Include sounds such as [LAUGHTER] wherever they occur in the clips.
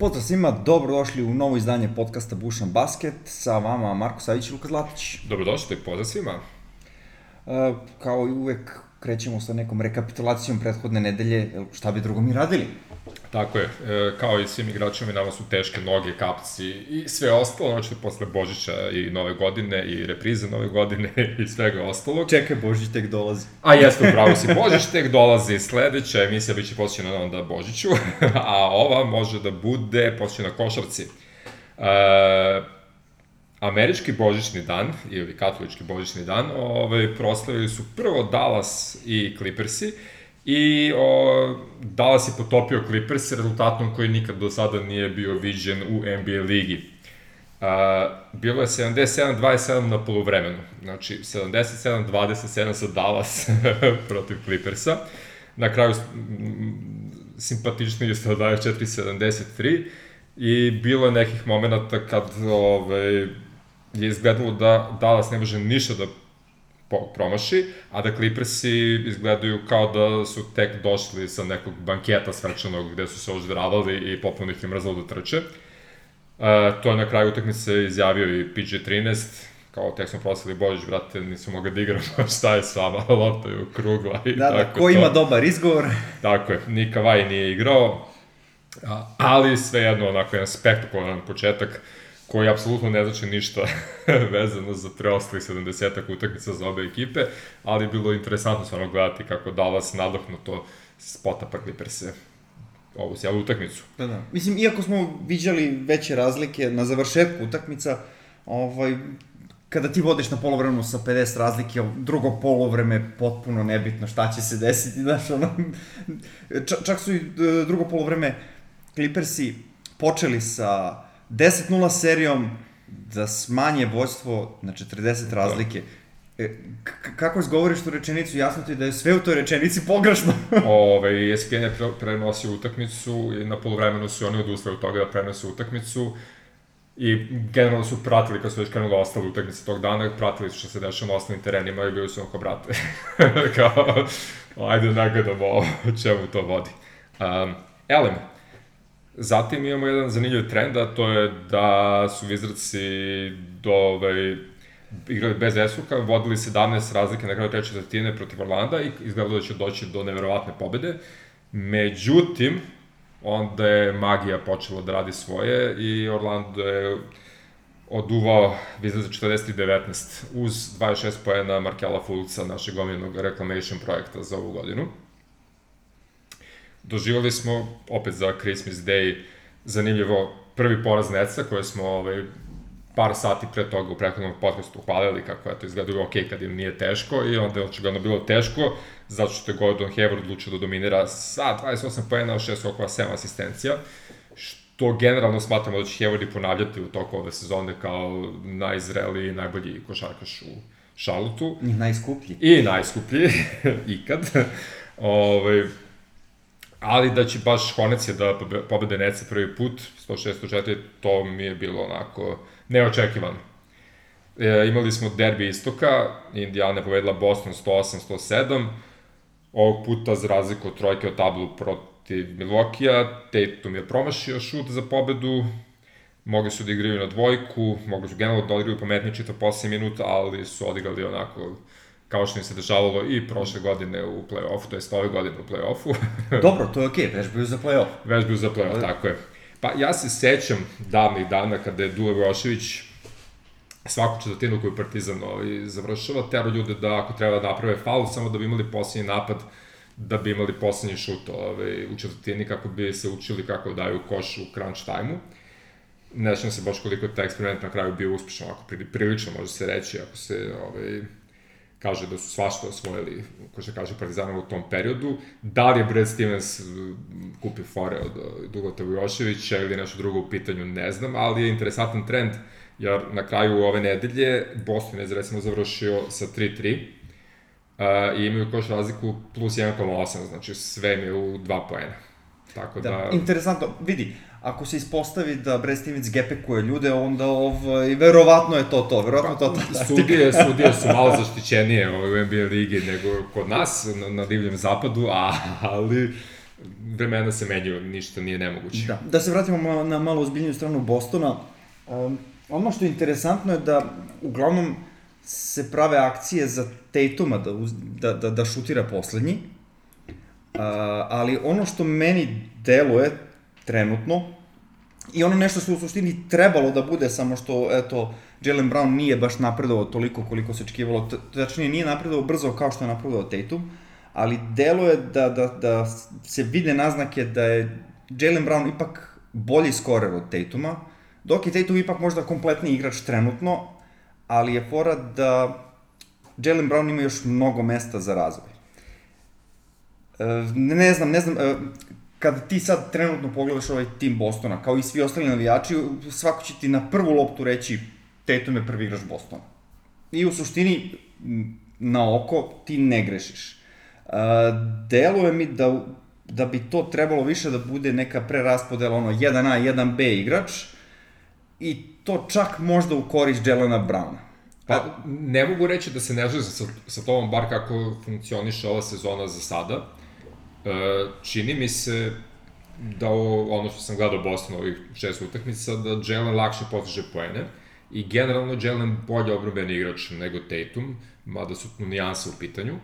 Pozdrav svima, dobrodošli u novo izdanje podcasta Bušan Basket. Sa vama Marko Savić i Luka Zlatić. Dobrodošli, pozdrav svima. E, kao i uvek krećemo sa nekom rekapitulacijom prethodne nedelje, šta bi drugo mi radili? Tako je, e, kao i svim igračima, nama su teške noge, kapci i sve ostalo, znači posle Božića i Nove godine i reprize Nove godine [LAUGHS] i svega ostalog. Čekaj, Božić tek dolazi. A jeste, upravo si, Božić tek dolazi, sledeća emisija biće posvećena onda Božiću, [LAUGHS] a ova može da bude posvećena košarci. E, američki božićni dan, ili katolički božićni dan, ovaj, proslavili su prvo Dallas i Clippersi, I o, Dallas je potopio Clippers rezultatom koji nikad do sada nije bio viđen u NBA ligi. A, bilo je 77-27 na polovremenu. Znači, 77-27 sa Dallas [LAUGHS] protiv Clippersa. Na kraju simpatični je 124-73 i bilo je nekih momenta kad ovaj, je izgledalo da Dallas ne može ništa da promaši, a da Clippersi izgledaju kao da su tek došli sa nekog banketa svečanog gde su se oždravali i popuno ih je mrzalo da trče. Uh, to je na kraju utakmice izjavio i PG-13, kao tek smo prosili Božić, brate, nismo mogli da igramo, [LAUGHS] šta je s vama, [LAUGHS] lopta je okrugla i da, da, tako. Da, ko to. ima dobar izgovor. [LAUGHS] Tako je, Nika Vaj nije igrao, ali svejedno onako jedan spektakularan početak. Koji apsolutno ne znači ništa [LAUGHS] vezano za preostalih 70 utakmica za obe ekipe, ali bilo interesantno stvarno gledati kako Dallas to potapa Clippers-e ovu cijelu utakmicu. Da, da. Mislim, iako smo viđali veće razlike na završetku utakmica, ovaj, kada ti vodiš na polovremenu sa 50 razlike, drugo polovreme potpuno nebitno šta će se desiti, [LAUGHS] znaš, ono, čak su i e, drugo polovreme Clippersi počeli sa 10-0 serijom da smanje vođstvo na 40 da. razlike. E, kako izgovoriš tu rečenicu, jasno ti da je sve u toj rečenici [LAUGHS] pogrešno. [LAUGHS] Ove, ESPN je pre, prenosio utakmicu i na polovremenu su oni odustali od toga da prenose utakmicu i generalno su pratili kad su već krenuli ostale utakmice tog dana, pratili su što se dešava na osnovnim terenima i bili su onako, brate, [LAUGHS] kao, ajde nagledamo o čemu to vodi. Um, Elem, Zatim imamo jedan zanimljiv trend, a to je da su Wizardsi do, ovaj, igrali bez Esuka, vodili 17 razlike na kraju treće četvrtine protiv Orlanda i izgledalo da će doći do neverovatne pobede. Međutim, onda je magija počela da radi svoje i Orlando je oduvao Wizards 40-19 uz 26 pojena Markela Fulca, našeg omiljenog reclamation projekta za ovu godinu doživali smo, opet za Christmas Day, zanimljivo prvi poraz Neca, koje smo ovaj, par sati pre toga u prethodnom podcastu hvalili kako je to izgledalo ok kad im nije teško i onda je očigledno bilo teško zato što je Gordon Hayward odlučio da dominira sa 28 pojena, 6 okova, 7 asistencija što generalno smatramo da će Hayward i ponavljati u toku ove sezone kao najzreliji i najbolji košarkaš u Šalutu. I najskuplji. I najskuplji, [LAUGHS] ikad. Ove, ovaj, ali da će baš Hornets da pobede Netsa prvi put, 106-104, to mi je bilo onako neočekivano. E, imali smo derbi istoka, Indiana je povedila Boston 108-107, ovog puta za razliku od trojke o tablu protiv Milwaukee-a, Tatum je promašio šut za pobedu, mogli su da igraju na dvojku, mogli su generalno da odigraju pametnije čitav posle minuta, ali su odigrali onako kao što im se dešavalo i prošle godine u play-offu, to jest ove godine u play-offu. [LAUGHS] Dobro, to je okej, okay, vežbaju za play-off. Vežbaju za play-off, tako je. Pa ja se sećam davnih dana kada je Dule Brošević svaku četvrtinu koju Partizan ovaj, završava, tero ljude da ako treba da naprave faul, samo da bi imali posljednji napad, da bi imali poslednji šut ovaj, u četvrtini kako bi se učili kako daju koš u crunch time-u. Ne se baš koliko je taj eksperiment na kraju bio uspešan, ako prilično može se reći, ako se ovaj, kaže da su svašta osvojili, ko što kaže Partizanova u tom periodu. Da li je Brad Stevens kupio fore od Dugota Vujoševića ili nešto drugo u pitanju, ne znam, ali je interesantan trend, jer na kraju ove nedelje Boston je recimo završio sa 3-3 uh, i imaju koš razliku plus 1,8, znači sve im je u 2 poena. Tako da... da... Interesantno, vidi, ako se ispostavi da Brad Stevens gepekuje ljude, onda ovaj, verovatno je to to, verovatno to ta. [LAUGHS] Sudije, sudije su malo zaštićenije ovaj, u NBA ligi nego kod nas, na, na divljem zapadu, a, ali vremena se menjaju, ništa nije nemoguće. Da, da se vratimo na malo ozbiljniju stranu Bostona. Um, ono što je interesantno je da uglavnom se prave akcije za Tatuma da, da, da, da šutira poslednji, uh, ali ono što meni deluje trenutno, i ono nešto što u suštini trebalo da bude, samo što, eto, Jalen Brown nije baš napredovao toliko koliko se očekivalo, tačnije nije napredovao brzo kao što je napredovao Tatum, ali deluje da, da, da se vide naznake da je Jalen Brown ipak bolji skorer od Tatuma, dok je Tatum ipak možda kompletni igrač trenutno, ali je fora da Jalen Brown ima još mnogo mesta za razvoj. E, ne znam, ne znam, e, kad ti sad trenutno pogledaš ovaj tim Bostona, kao i svi ostali navijači, svako će ti na prvu loptu reći Tatum je prvi igrač Bostona. I u suštini, na oko, ti ne grešiš. Uh, deluje mi da, da bi to trebalo više da bude neka preraspodela, ono, 1A, 1B igrač, i to čak možda u korist Jelena Browna. Pa, ne mogu reći da se ne žele sa, sa tobom, bar kako funkcioniše ova sezona za sada. E, čini mi se da o, ono što sam gledao Boston ovih šest utakmica, da Jalen lakše postiže poene i generalno Jalen bolje obrambeni igrač nego Tatum, mada su tu nijanse u pitanju,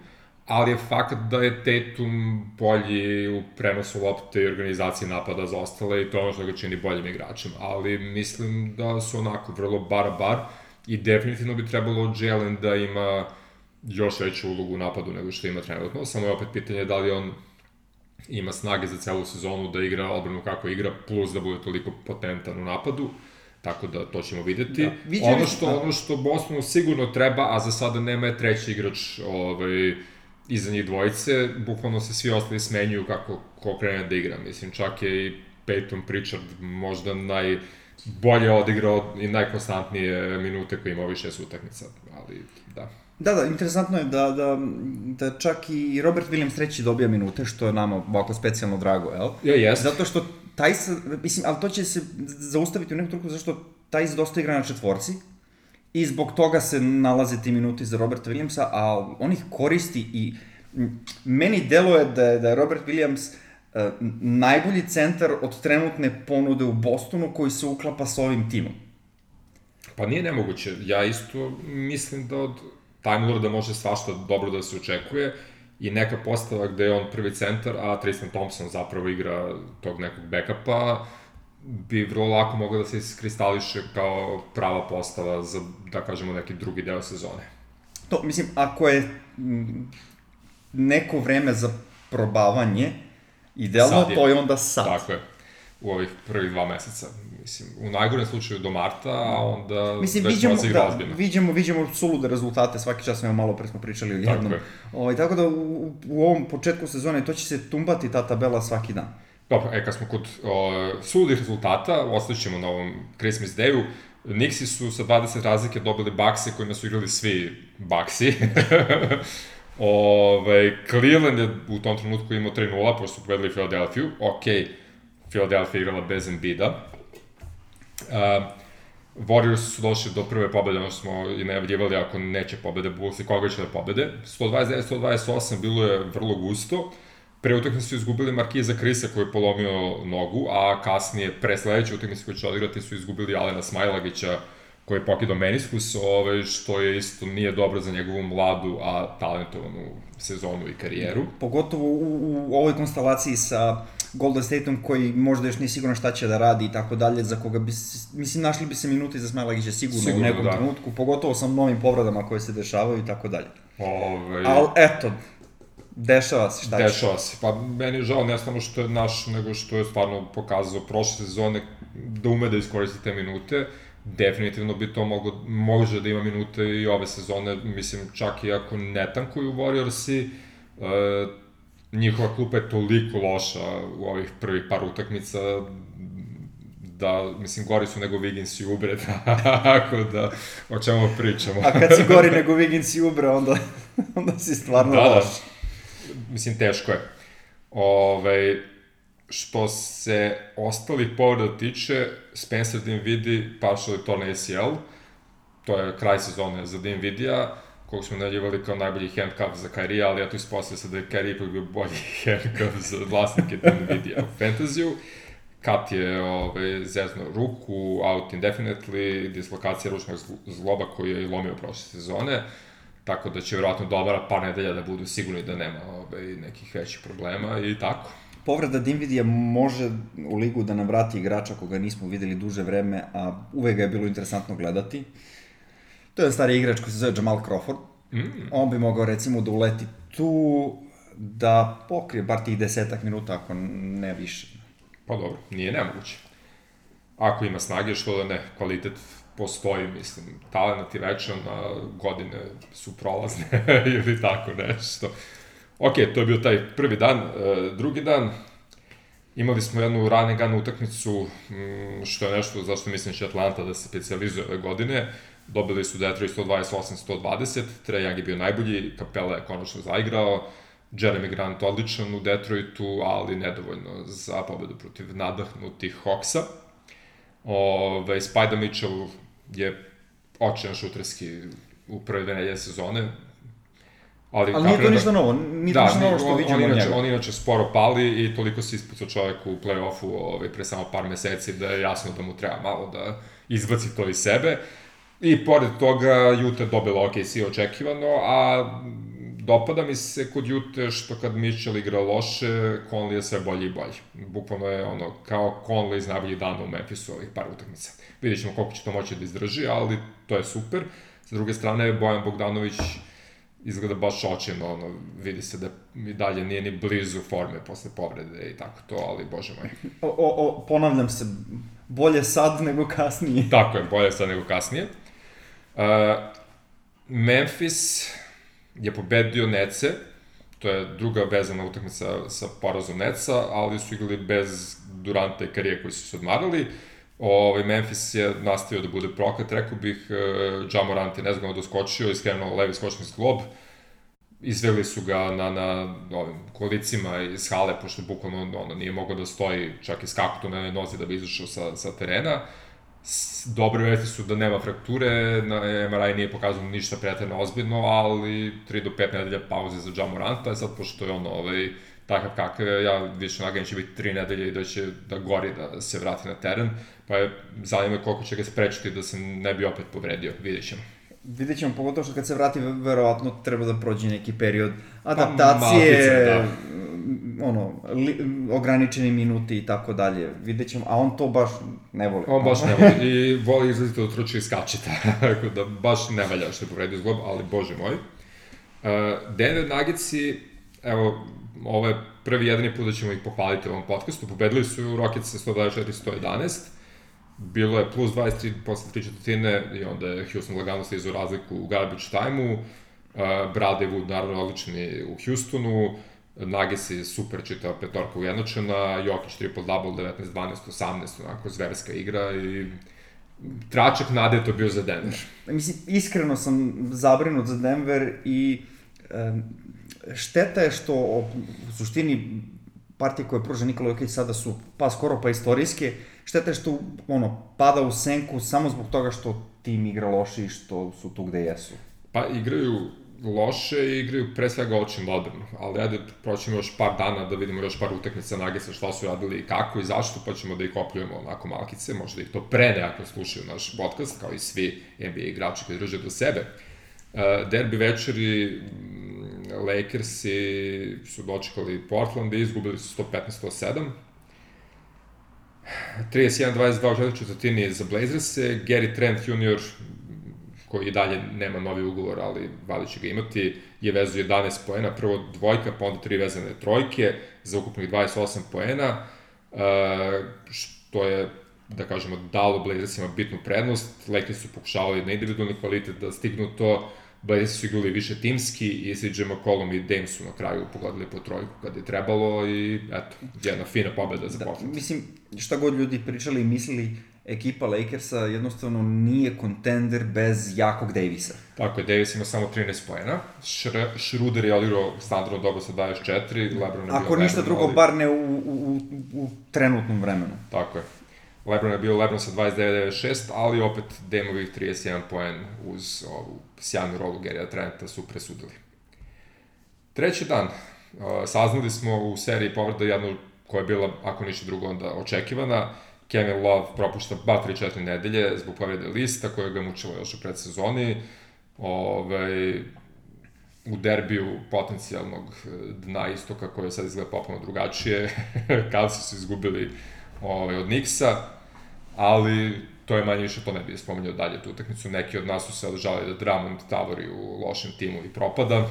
ali je fakt da je Tatum bolji u prenosu lopte i organizaciji napada za ostale i to ono što ga čini boljim igračem, ali mislim da su onako vrlo bar-bar i definitivno bi trebalo Jalen da ima još veću ulogu u napadu nego što ima trenutno, samo je opet pitanje da li on ima snage za celu sezonu da igra odbranu kako igra, plus da bude toliko potentan u napadu. Tako da to ćemo videti. Da. Viđe ono što da. ono što Bostonu sigurno treba, a za sada nema je treći igrač ovaj iza njih dvojice, bukvalno se svi ostali smenjuju kako ko krene da igra. Mislim, čak je i Peyton Pritchard možda naj bolje odigrao i najkonstantnije minute koje ima ovih šest utakmica, ali da. Da, da, interesantno je da, da, da čak i Robert Williams treći dobija minute, što je nama ovako specijalno drago, jel? Ja, jes. Zato što Tajs, mislim, ali to će se zaustaviti u nekom truku, zašto Tajs dosta igra na četvorci i zbog toga se nalaze ti minuti za Roberta Williamsa, a on ih koristi i meni deluje da je, da je Robert Williams uh, najbolji centar od trenutne ponude u Bostonu koji se uklapa sa ovim timom. Pa nije nemoguće. Ja isto mislim da od Time Lorda može svašta dobro da se očekuje i neka postava gde je on prvi centar, a Tristan Thompson zapravo igra tog nekog backupa, bi vrlo lako mogla da se iskristališe kao prava postava za, da kažemo, neki drugi deo sezone. To, mislim, ako je neko vreme za probavanje, idealno je. to je onda sad. Tako je, u ovih prvih dva meseca mislim, u najgorem slučaju do marta, a onda mislim, već viđemo, da, ozbiljno. Vidimo, vidimo sulude rezultate, svaki čas smo malo pre smo pričali o jednom. Tako, je. ovaj, tako da u, u ovom početku sezone to će se tumbati ta tabela svaki dan. Dobro, e, kad smo kod o, suludih rezultata, ostaćemo na ovom Christmas Dayu, Nixi su sa 20 razlike dobili bakse kojima su igrali svi baksi. Ove, [LAUGHS] ovaj, Cleveland je u tom trenutku imao 3-0, pošto su pobedili Philadelphia. Ok, Philadelphia igrala bez Embida, Uh, Warriors su došli do prve pobede, ono što smo i najavljivali, ako neće pobede Bulls i koga će da pobede. 129-128 bilo je vrlo gusto. Pre utakmice su izgubili Markiza Krisa koji je polomio nogu, a kasnije, pre sledeće utakmice koje će odigrati, su izgubili Alena Smajlagića koji je pokidao meniskus, ove, što je isto nije dobro za njegovu mladu, a talentovanu sezonu i karijeru. Pogotovo u, u ovoj konstelaciji sa Golden Stateom koji možda još nije sigurno šta će da radi i tako dalje, za koga bi, mislim, našli bi se minuti za Smajlagića sigurno, sigurno u nekom da. trenutku, pogotovo sa novim povradama koje se dešavaju i tako dalje. Ove... Ali eto, dešava se šta Dešava se, pa meni je žao ne samo što je naš, nego što je stvarno pokazao prošle sezone da ume da iskoristi te minute, definitivno bi to mogo, može da ima minute i ove sezone, mislim, čak i ako ne tankuju Warriorsi, e, njihova klupa je toliko loša u ovih prvih par utakmica da, mislim, gori su nego Wiggins i Ubre, [LAUGHS] tako da, o čemu pričamo. A kad si gori nego Wiggins i Ubre, onda, [LAUGHS] onda si stvarno da, da. loš. Da. Mislim, teško je. Ove, ovaj, što se ostalih povreda tiče, Spencer Dinvidi partially torn ACL, to je kraj sezone za Dinvidija, kog smo najavljivali kao najbolji handcuff za Kyrie, ali tu ispostavio se da je Kyrie ipak bio bolji [LAUGHS] handcuff za vlasnike Nvidia u Fantasy-u. Kat je ovaj, zezno ruku, out indefinitely, dislokacija ručnog zloba koji je lomio prošle sezone, tako da će vjerojatno dobra par nedelja da budu sigurni da nema ovaj, nekih većih problema i tako. Povreda Dinvidija može u ligu da nam vrati igrača koga nismo videli duže vreme, a uvek ga je bilo interesantno gledati. To je stari igrač koji se zove Jamal Crawford. Mm. On bi mogao recimo da uleti tu, da pokrije bar tih desetak minuta, ako ne više. Pa dobro, nije nemoguće. Ako ima snage, što da ne, kvalitet postoji, mislim, talent je večan, a godine su prolazne [LAUGHS] ili tako nešto. Ok, to je bio taj prvi dan. E, drugi dan, imali smo jednu rane gane utakmicu, mm, što je nešto zašto mislim da će Atlanta da se specializuje ove godine. Dobili su Detroit 128-120, Trae Young je bio najbolji, Capella je konačno zaigrao, Jeremy Grant odličan u Detroitu, ali nedovoljno za pobedu protiv nadahnutih Hawksa. Ove, Spider Mitchell je očean šuterski u prve dve nedelje sezone, Ali, ali nije to ništa novo, nije da, to ništa novo što on, vidimo on, inače, njega. On inače sporo pali i toliko se ispucao čovjek u play-offu ovaj, pre samo par meseci da je jasno da mu treba malo da izbaci to iz sebe. I pored toga Utah dobila OKC očekivano, a dopada mi se kod Jute što kad Mitchell igra loše, Conley je sve bolji i bolji. Bukvalno je ono, kao Conley iz najboljih dana u Memphisu ovih par utakmica. Vidjet ćemo koliko će to moći da izdrži, ali to je super. Sa druge strane, Bojan Bogdanović izgleda baš očino, ono, vidi se da i dalje nije ni blizu forme posle povrede i tako to, ali bože moj. O, o, o, ponavljam se, bolje sad nego kasnije. Tako je, bolje sad nego kasnije. Uh, Memphis je pobedio Nece, to je druga vezana utakmica sa porazom Neca, ali su igrali bez Duranta i Karije koji su se odmarali. Uh, Ovaj, Memphis je nastavio da bude proklet, rekao bih, uh, e, Jamorant je nezgodno doskočio, iskrenuo levi skočni zglob, izveli su ga na, na ovim kolicima iz hale, pošto bukvalno ono, nije mogao da stoji čak i skakutu na nozi da bi izašao sa, sa terena. Dobre vesti su da nema frakture, na MRI nije pokazano ništa pretredno ozbiljno, ali 3 do 5 nedelja pauze za Jamoranta, sad pošto je ono, ovaj, takav kakav je, ja više nagan će biti 3 nedelje i da će da gori da se vrati na teren, pa je zanima koliko će ga sprečiti da se ne bi opet povredio, vidjet ćemo. Vidjet ćemo, pogotovo što kad se vrati, verovatno treba da prođe neki period adaptacije, pa, malkice, da. Ono, li, ograničeni minuti i tako dalje. Vidjet ćemo, a on to baš ne voli. On baš ne voli i voli izrazito da truči i skače, [LAUGHS] tako da baš ne valja što je povredio zglob, ali bože moj. Uh, Denver Nuggetsi, evo, ovo je prvi jedini put da ćemo ih pohvaliti u ovom podcastu. Pobedili su Rockets sa 124-111 bilo je plus 23 posle tri četvrtine i onda je Houston lagano slizao razliku u garbage time-u. Uh, Bradley Wood naravno odlični u Houstonu, Nuggets je super čitava petorka ujednačena, Jokić triple-double, 19-12, 18, onako zverska igra i tračak nade to bio za Denver. Mislim, iskreno sam zabrinut za Denver i um, šteta je što u suštini partije koje pruža Nikola Jokić sada su pa skoro pa istorijske, šteta je što ono, pada u senku samo zbog toga što tim igra loše i što su tu gde jesu. Pa igraju loše i igraju pre svega očin moderno, ali ajde proćemo još par dana da vidimo još par utakmica Nagisa šta su radili i kako i zašto, pa ćemo da ih opljujemo onako malkice, možda ih to pre nekako slušaju naš podcast, kao i svi NBA igrači koji drže do sebe. Uh, derbi večeri Lakersi su dočekali Portland i izgubili su 115-107. 31-22 u četvrti četvrtini za Blazers-e. Gary Trent Jr., koji i dalje nema novi ugovor, ali vali će ga imati, je vezu 11 poena, prvo dvojka, pa onda tri vezane trojke, za ukupnih 28 poena, uh, što je da kažemo, dalo Blazersima bitnu prednost. Lakers su pokušavali na individualni kvalitet da stignu to, Blazers su igrali više timski i CJ McCollum i Dame su na kraju pogledali po trojku kad je trebalo i eto, jedna fina pobeda za da, Portland. Mislim, šta god ljudi pričali i mislili, ekipa Lakersa jednostavno nije kontender bez jakog Davisa. Tako je, Davis ima samo 13 pojena, Schroeder je odigrao standardno dobro sa 24, Lebron je Ako ništa drugo, ali... bar ne u, u, u, trenutnom vremenu. Tako je. Lebron je bio Lebron sa 29-96, ali opet Demovih 31 poen uz ovu sjajnu rolu Gerija Trenta su presudili. Treći dan, saznali smo u seriji povreda jednu koja je bila, ako ništa drugo, onda očekivana. Kevin Love propušta ba 3-4 nedelje zbog povrede lista koja ga mučila još u predsezoni. Ovaj, u derbiju potencijalnog dna istoka koje sad izgleda popuno drugačije, [LAUGHS] kad su izgubili ovaj, od Niksa, ali to je manje više, to ne bih spomenuo dalje tu utakmicu. Neki od nas su se odžali da Drummond tavori u lošem timu i propada.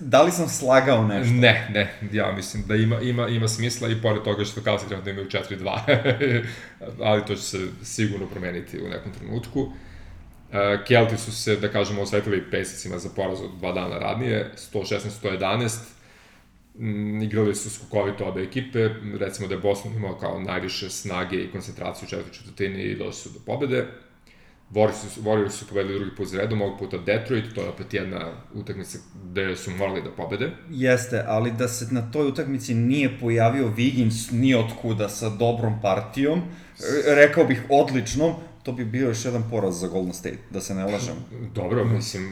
Da li sam slagao nešto? Ne, ne, ja mislim da ima, ima, ima smisla i pored toga što treba da imaju 4-2, [LAUGHS] ali to će se sigurno promeniti u nekom trenutku. Uh, Kelti su se, da kažemo, osvetili Pacersima za poraz od dva dana radnije, 116-111, mm, igrali su skokovito obe ekipe, recimo da je Boston imao kao najviše snage i koncentraciju u četvrti četvrtini i došli su do pobede. Warriors su, Warriors su pobedili drugi put za redom, ovog puta Detroit, to je opet jedna utakmica gde su morali da pobede. Jeste, ali da se na toj utakmici nije pojavio Wiggins ni otkuda sa dobrom partijom, rekao bih odličnom, to bi bio još jedan poraz za Golden State, da se ne lažem. [LAUGHS] Dobro, mislim,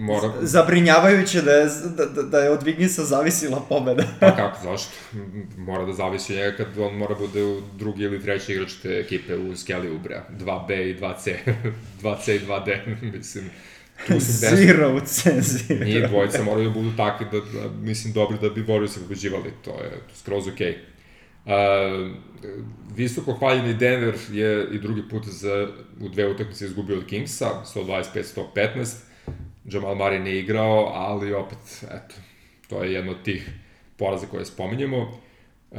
mora... Zabrinjavajuće da je, da, da, da je od Wigginsa zavisila pobeda. [LAUGHS] pa kako, zašto? Mora da zavisi njega kad on mora bude u drugi ili treći igrač te ekipe u Skelly Ubrea. 2B i 2C. 2C [LAUGHS] i 2D, mislim. Tu su zero u C, zero. Nije, dvojica moraju da budu takvi da, da, mislim, dobri da bi Warriors se pobeđivali. To je skroz okej. Okay. Uh, visoko hvaljeni Denver je i drugi put za, u dve utakmice izgubio od Kingsa, 125-115. Jamal Murray ne igrao, ali opet, eto, to je jedno od tih poraza koje spominjemo. Uh,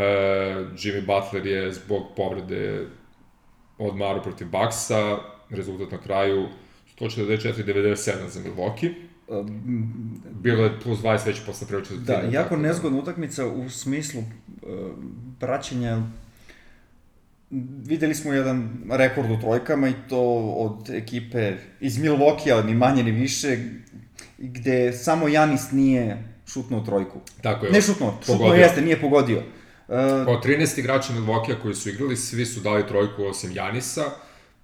Jimmy Butler je zbog povrede odmaru protiv Bucksa, rezultat na kraju 144-97 za Milwaukee. Bilo je plus 20 već posle četvrtine. Da, jako nezgodna utakmica u smislu uh, praćenja videli smo jedan rekord u trojkama i to od ekipe iz Milvokija, ni manje ni više, gde samo Janis nije šutnuo trojku. Tako je. Ne šutnuo, šutnuo jeste, nije pogodio. Uh, Od 13 igrača Milvokija koji su igrali, svi su dali trojku osim Janisa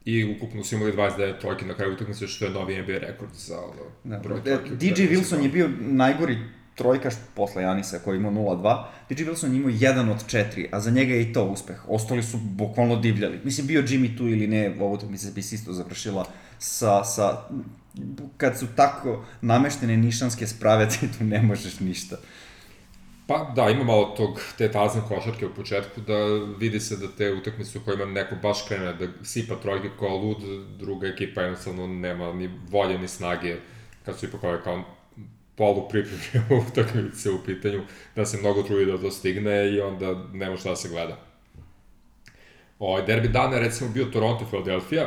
i ukupno su imali 29 trojke na kraju utakmice, što je novi NBA rekord za ono, da, broj trojke. DJ Wilson je bio najgori trojkaš posle Janisa koji ima 0-2, DJ Wilson imao 1 od 4, a za njega je i to uspeh. Ostali su bukvalno divljali. Mislim, bio Jimmy tu ili ne, ovo utakmica bi se isto završila sa, sa kad su tako nameštene nišanske sprave, [LAUGHS] ti tu ne možeš ništa. Pa da, ima malo tog, te tazne košarke u početku, da vidi se da te utakmice u kojima neko baš krene da sipa trojke kao lud, druga ekipa jednostavno nema ni volje ni snage, kad su ipak ove kao polu pripremljene [LAUGHS] utakmice u pitanju, da se mnogo trudi da to stigne i onda nema šta da se gleda. Ovaj derbi dana je recimo bio Toronto-Philadelphia,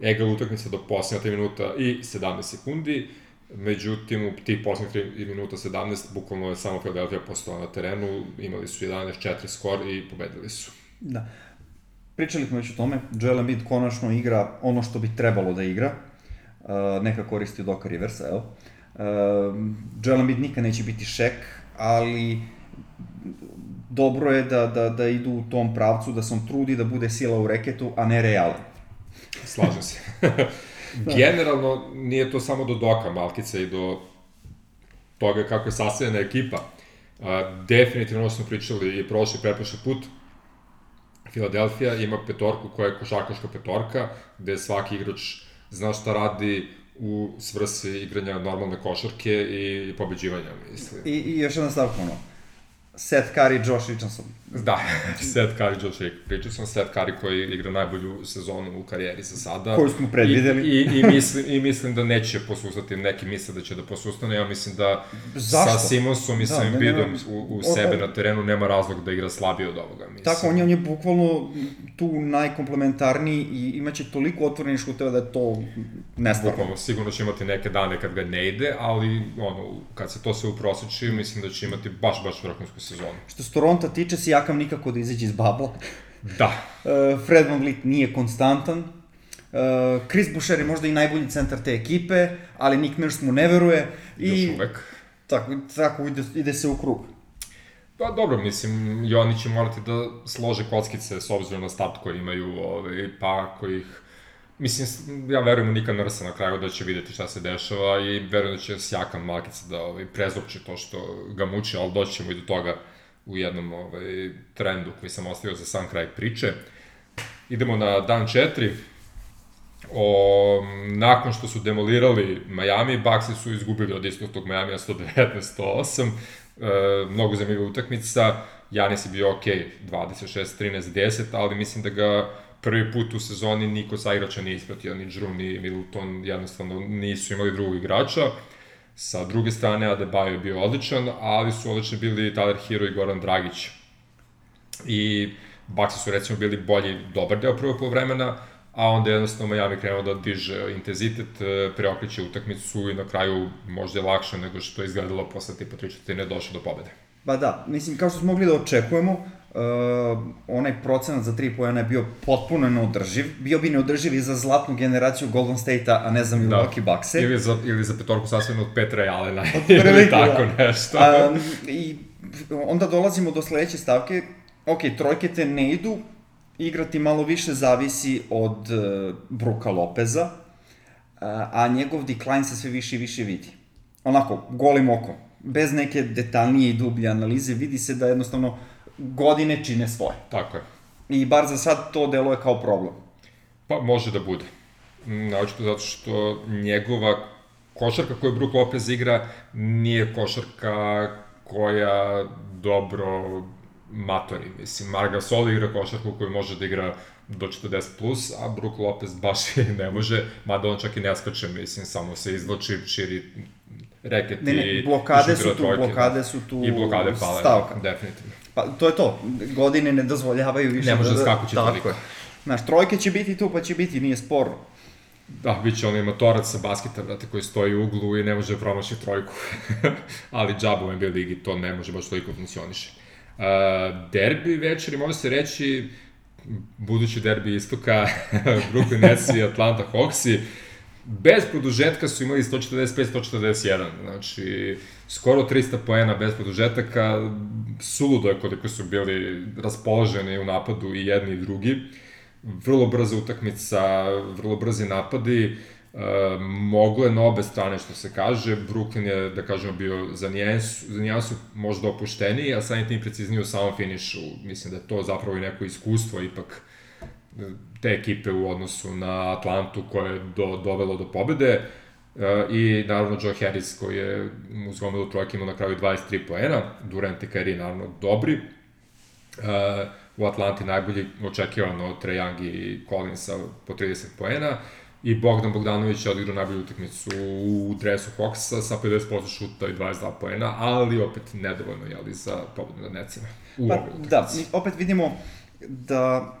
egal utakmica do posljednja 3 minuta i 17 sekundi, Međutim, u tih poslednjih 3 minuta 17, bukvalno je samo Philadelphia postala na terenu, imali su 11-4 skor i pobedili su. Da. Pričali smo već o tome, Joel Embiid konačno igra ono što bi trebalo da igra, uh, neka koristi od Oka Riversa, evo. Uh, Joel Embiid nikad neće biti šek, ali dobro je da, da, da idu u tom pravcu, da se on trudi da bude sila u reketu, a ne realan. Slažem se. [LAUGHS] Da. Generalno, nije to samo do Doka Malkice i do toga kako je sastavljena ekipa. A, definitivno ono smo pričali i prošli preprošli put, Filadelfija ima petorku koja je košarkaška petorka, gde svaki igrač zna šta radi u svrsi igranja normalne košarke i, i pobeđivanja, mislim. I, i još jedna stavka, ono, Seth Curry, Josh Richardson. Da, [LAUGHS] Seth Curry, Josh Richardson, Seth Curry koji igra najbolju sezonu u karijeri za sada. Koju smo predvideli. I, i, i, mislim, I mislim da neće posustati, neki misle da će da posustane, ja mislim da Zašto? sa Simonsom i da, sa Embiidom u, u sebe na terenu nema razlog da igra slabije od ovoga. Mislim. Tako, on je, on je bukvalno tu najkomplementarniji i imaće toliko otvorenih šuteva da je to nestvarno. Bukvalno, sigurno će imati neke dane kad ga ne ide, ali ono, kad se to sve uproseči, mislim da će imati baš, baš vrhunsku sezonu. Što se Toronto tiče, Sijakam nikako da izađe iz babla. Da. Uh, [LAUGHS] Fred Van Vliet nije konstantan. Uh, Chris Boucher je možda i najbolji centar te ekipe, ali Nick Nurse mu ne veruje. I, Još uvek. Tako, tako ide, ide se u krug. Pa dobro, mislim, i oni će morati da slože kockice s obzirom na start koji imaju, ovaj, pa ako ih... Mislim, ja verujem u Nika Nrsa na kraju da će videti šta se dešava i verujem da će sjakan Malkica da ovaj, prezopće to što ga muči, ali doći ćemo i do toga u jednom ovaj, trendu koji sam ostavio za sam kraj priče. Idemo na dan 4. O, nakon što su demolirali Miami, Bucksi su izgubili od istog tog Miami 119-108. E, mnogo zanimljiva utakmica. Janis je bio ok, 26-13-10, ali mislim da ga prvi put u sezoni niko sa igrača nije ispratio, ni Drew, ni Middleton, jednostavno nisu imali drugog igrača. Sa druge strane, Adebayo je bio odličan, ali su odlični bili Tyler Hero i Goran Dragić. I Bucksi su recimo bili bolji dobar deo prvog polovremena, a onda jednostavno Miami krenuo da diže intenzitet, e, preokreće utakmicu i na kraju možda je lakše nego što je izgledalo posle tipa 3 četvrtine došao do pobede. Ba da, mislim, kao što smo mogli da očekujemo, uh, onaj procenat za 3 pojena je bio potpuno neodrživ. Bio bi neodrživ i za zlatnu generaciju Golden State-a, a ne za Milwaukee da. Bucks-e. Ili za, ili za petorku sasvim od Petra i Alena. [LAUGHS] ili tako da. nešto. Um, I onda dolazimo do sledeće stavke. Ok, trojke te ne idu, igrati malo više zavisi od uh, Bruka Lopeza, uh, a njegov decline se sve više i više vidi. Onako, golim okom, bez neke detaljnije i dublje analize, vidi se da jednostavno godine čine svoje. Tako je. I bar za sad to deluje kao problem. Pa može da bude. Naočito zato što njegova košarka koju Brook Lopez igra nije košarka koja dobro matori, mislim, Marga Sol igra košarku koju može da igra do 40 plus, a Brook Lopez baš i ne može, mada on čak i ne skače, mislim, samo se izloči, širi reket ne, ne, blokade su tu, trojke, blokade su tu i blokade pale, stavka. definitivno. Pa to je to, godine ne dozvoljavaju više. Ne može da, da skakući toliko. Znaš, trojke će biti tu, pa će biti, nije sporno. Da, bit će onaj motorac sa basketa, brate, koji stoji u uglu i ne može da promaši trojku. [LAUGHS] Ali džabu u NBA ligi to ne može baš toliko funkcioniše. Uh, derbi večeri, može se reći, budući derbi istoka, [LAUGHS] Brooklyn Nets i Atlanta Hawksi, bez produžetka su imali 145-141, znači skoro 300 poena bez produžetaka, suludo je koliko su bili raspoloženi u napadu i jedni i drugi, vrlo brza utakmica, vrlo brzi napadi, Uh, moglo je na obe strane što se kaže, Brooklyn je, da kažemo, bio za nijansu, za nijansu možda opušteniji, a samim tim precizniji u samom finišu. Mislim da je to zapravo i neko iskustvo ipak te ekipe u odnosu na Atlantu koje je do, dovelo do pobede. Uh, I naravno Joe Harris koji je uz gomilu trojke imao na kraju 23 poena, Durant i Kyrie naravno dobri. Uh, u Atlanti najbolji očekivano Trae Young i Collinsa po 30 poena. I Bogdan Bogdanović je odigrao najbolju utakmicu u dresu Hawksa sa 50% šuta i 22 poena, ali opet nedovoljno jeli, za pobedu nad Necima. U pa, da, opet vidimo da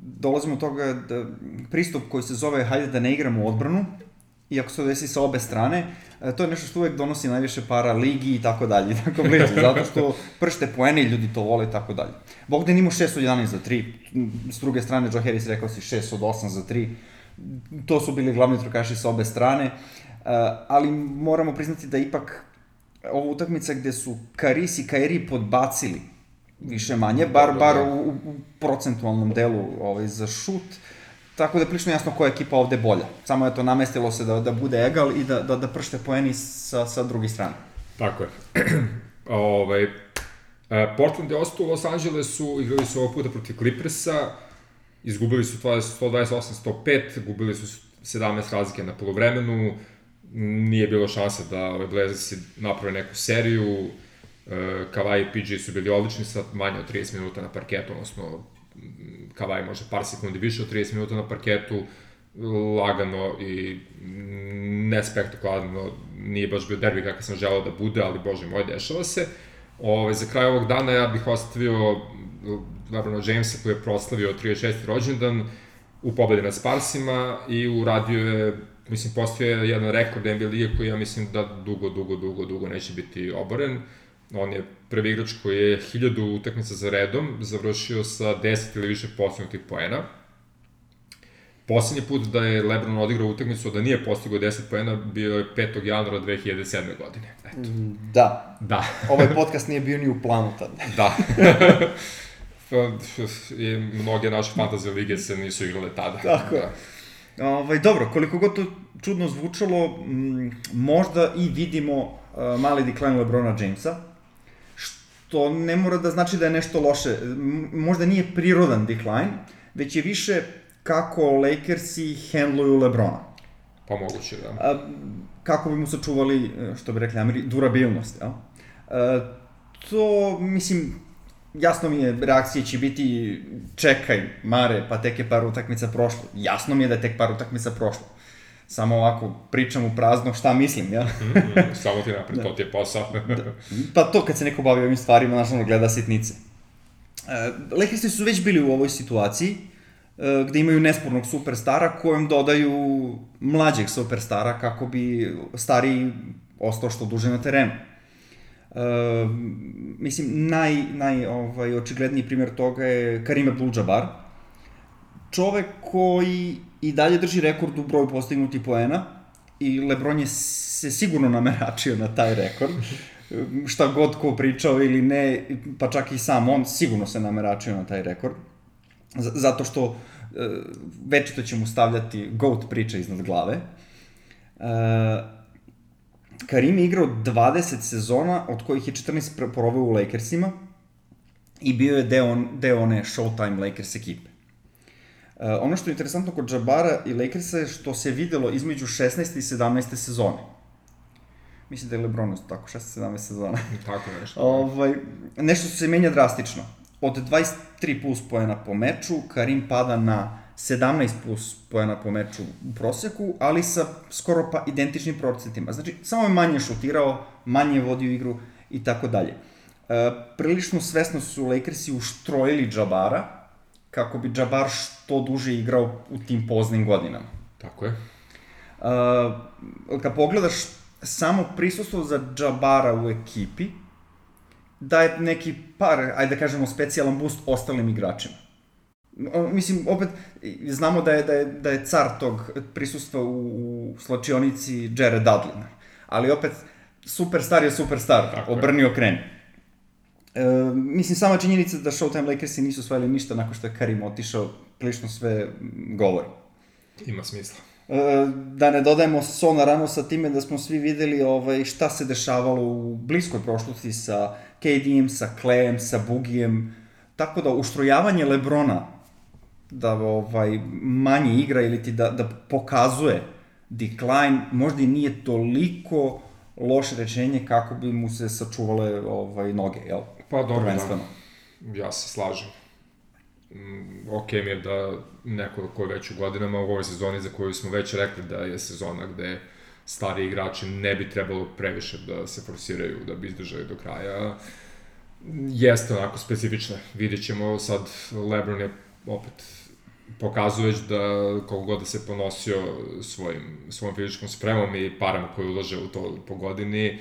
dolazimo od toga da pristup koji se zove hajde da ne igramo odbranu, iako se desi sa obe strane, e, to je nešto što uvek donosi najviše para ligi i tako dalje, [LAUGHS] tako bliže, zato što pršte poene i ljudi to vole i tako dalje. Bogdan imao 6 od 11 za 3, s druge strane Joe Harris rekao si 6 od 8 za 3, to su bili glavni trkaši sa obe strane, uh, ali moramo priznati da ipak ova utakmica gde su Karis i Kairi podbacili više manje, bar, bar u, u procentualnom delu ovaj, za šut, tako da je prilično jasno koja je ekipa ovde bolja. Samo je to namestilo se da, da bude egal i da, da, da pršte poeni sa, sa druge strane. Tako je. [CLEARS THROAT] ovaj, e, Portland je ostao u Los Angelesu, igrali su ovog puta protiv Clippersa, Izgubili su 128-105, gubili su 17 razlike na polovremenu, nije bilo šanse da ove Blazersi naprave neku seriju, e, Kavaj i PG su bili odlični sa manje od 30 minuta na parketu, odnosno Kavaj može par sekundi više od 30 minuta na parketu, lagano i nespektakularno, nije baš bio derbi kakav sam želao da bude, ali bože moj, dešava se. Ove, za kraj ovog dana ja bih ostavio Lebrona Jamesa koji je proslavio 36. rođendan u pobedi nad Sparsima i uradio je, mislim, postoje jedan rekord NBA lige koji ja mislim da dugo, dugo, dugo, dugo neće biti oboren. On je prvi igrač koji je hiljadu utakmica za redom završio sa 10 ili više postignutih poena. Poslednji put da je Lebron odigrao utakmicu da nije postigao 10 poena bio je 5. januara 2007. godine. Eto. Da. Da. [LAUGHS] Ovaj podcast nije bio ni u planu tad. [LAUGHS] da. [LAUGHS] I mnoge naše fantazije lige se nisu igrale tada. Tako je. Da. Ovaj, dobro, koliko god to čudno zvučalo, m, možda i vidimo uh, mali decline Lebrona Jamesa, što ne mora da znači da je nešto loše. Možda nije prirodan decline, već je više kako Lakersi handluju Lebrona. Pa moguće, da. A, kako bi mu sačuvali, što bi rekli Ameri, durabilnost, jel? A, to, mislim, jasno mi je, reakcije će biti čekaj, mare, pa tek je par utakmica prošlo. Jasno mi je da je tek par utakmica prošlo. Samo ovako pričam u prazno šta mislim, ja? Mm, mm, samo ti napred, [LAUGHS] to ti je posao. da. Pa to kad se neko bavi ovim stvarima, znaš, gleda sitnice. Lakersi su već bili u ovoj situaciji, uh, gde imaju nespornog superstara kojem dodaju mlađeg superstara kako bi stari ostao što duže na terenu. Uh, mislim, naj, naj ovaj, očigledniji primjer toga je Karim Abdul-Jabbar, čovek koji i dalje drži rekord u broju postignutih poena i Lebron je se sigurno nameračio na taj rekord. [LAUGHS] Šta god ko pričao ili ne, pa čak i sam on sigurno se nameračio na taj rekord. Z zato što uh, večito će mu stavljati GOAT priča iznad glave. Uh, Karim je igrao 20 sezona, od kojih je 14 poroveo u Lakersima i bio je deo, deo one Showtime Lakers ekipe. Uh, ono što je interesantno kod Jabara i Lakersa je što se videlo između 16. i 17. sezone. Mislim da je Lebron tako, 16-17 sezona. [LAUGHS] Tako nešto. ovaj, nešto se menja drastično. Od 23 plus poena po meču, Karim pada na 17 plus poena po meču u proseku, ali sa skoro pa identičnim procentima. Znači, samo je manje šutirao, manje vodio igru i tako dalje. E, prilično svesno su Lakersi uštrojili Jabara, kako bi Jabbar što duže igrao u tim poznim godinama. Tako je. Uh, kad pogledaš samo prisustvo za Jabara u ekipi, daje neki par, ajde da kažemo, specijalan boost ostalim igračima. Mislim, opet, znamo da je, da je, da je car tog prisustva u, u slačionici Jared Dudley. Ali opet, superstar je superstar, Tako obrni okreni. E, mislim, sama činjenica da Showtime Lakersi nisu osvojili ništa nakon što je Karim otišao, prilično sve govori. Ima smisla. E, da ne dodajemo so na rano sa time da smo svi videli ovaj, šta se dešavalo u bliskoj prošlosti sa KD-em, sa Klejem, sa Bugijem. Tako da uštrojavanje Lebrona da ovaj manje igra ili ti da, da pokazuje decline možda i nije toliko loše rečenje kako bi mu se sačuvale ovaj noge, jel? Pa dobro, da. Ja se slažem. Mm, ok mi je da neko ko je već u godinama u ovoj sezoni za koju smo već rekli da je sezona gde stari igrači ne bi trebalo previše da se forsiraju, da bi izdržali do kraja. Jeste onako specifična. Vidjet ćemo sad, Lebron je opet pokazuje da koliko god da se ponosio svojim, svojom fizičkom spremom i parama koje ulaže u to po godini,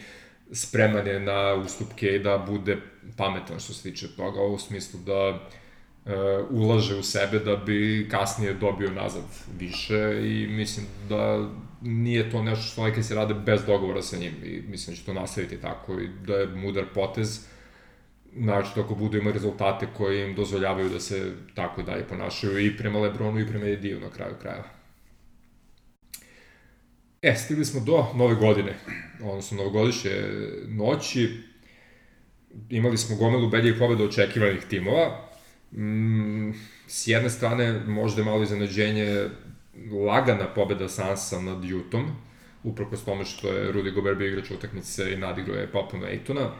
spreman je na ustupke i da bude pametan što se tiče toga, u smislu da uh, ulaže u sebe da bi kasnije dobio nazad više i mislim da nije to nešto što Lakers rade bez dogovora sa njim i mislim da će to nastaviti tako i da je mudar potez znači ako budu imali rezultate koji im dozvoljavaju da se tako dalje ponašaju i prema Lebronu i prema Ediju na kraju krajeva. E, stigli smo do nove godine, odnosno novogodišnje noći. Imali smo gomilu beljih pobeda očekivanih timova. Mm, s jedne strane, možda je malo iznenađenje lagana pobeda Sansa nad Jutom, uprkos tome što je Rudy Gobert bio igrač utakmice i nadigrao je popuno Ejtona.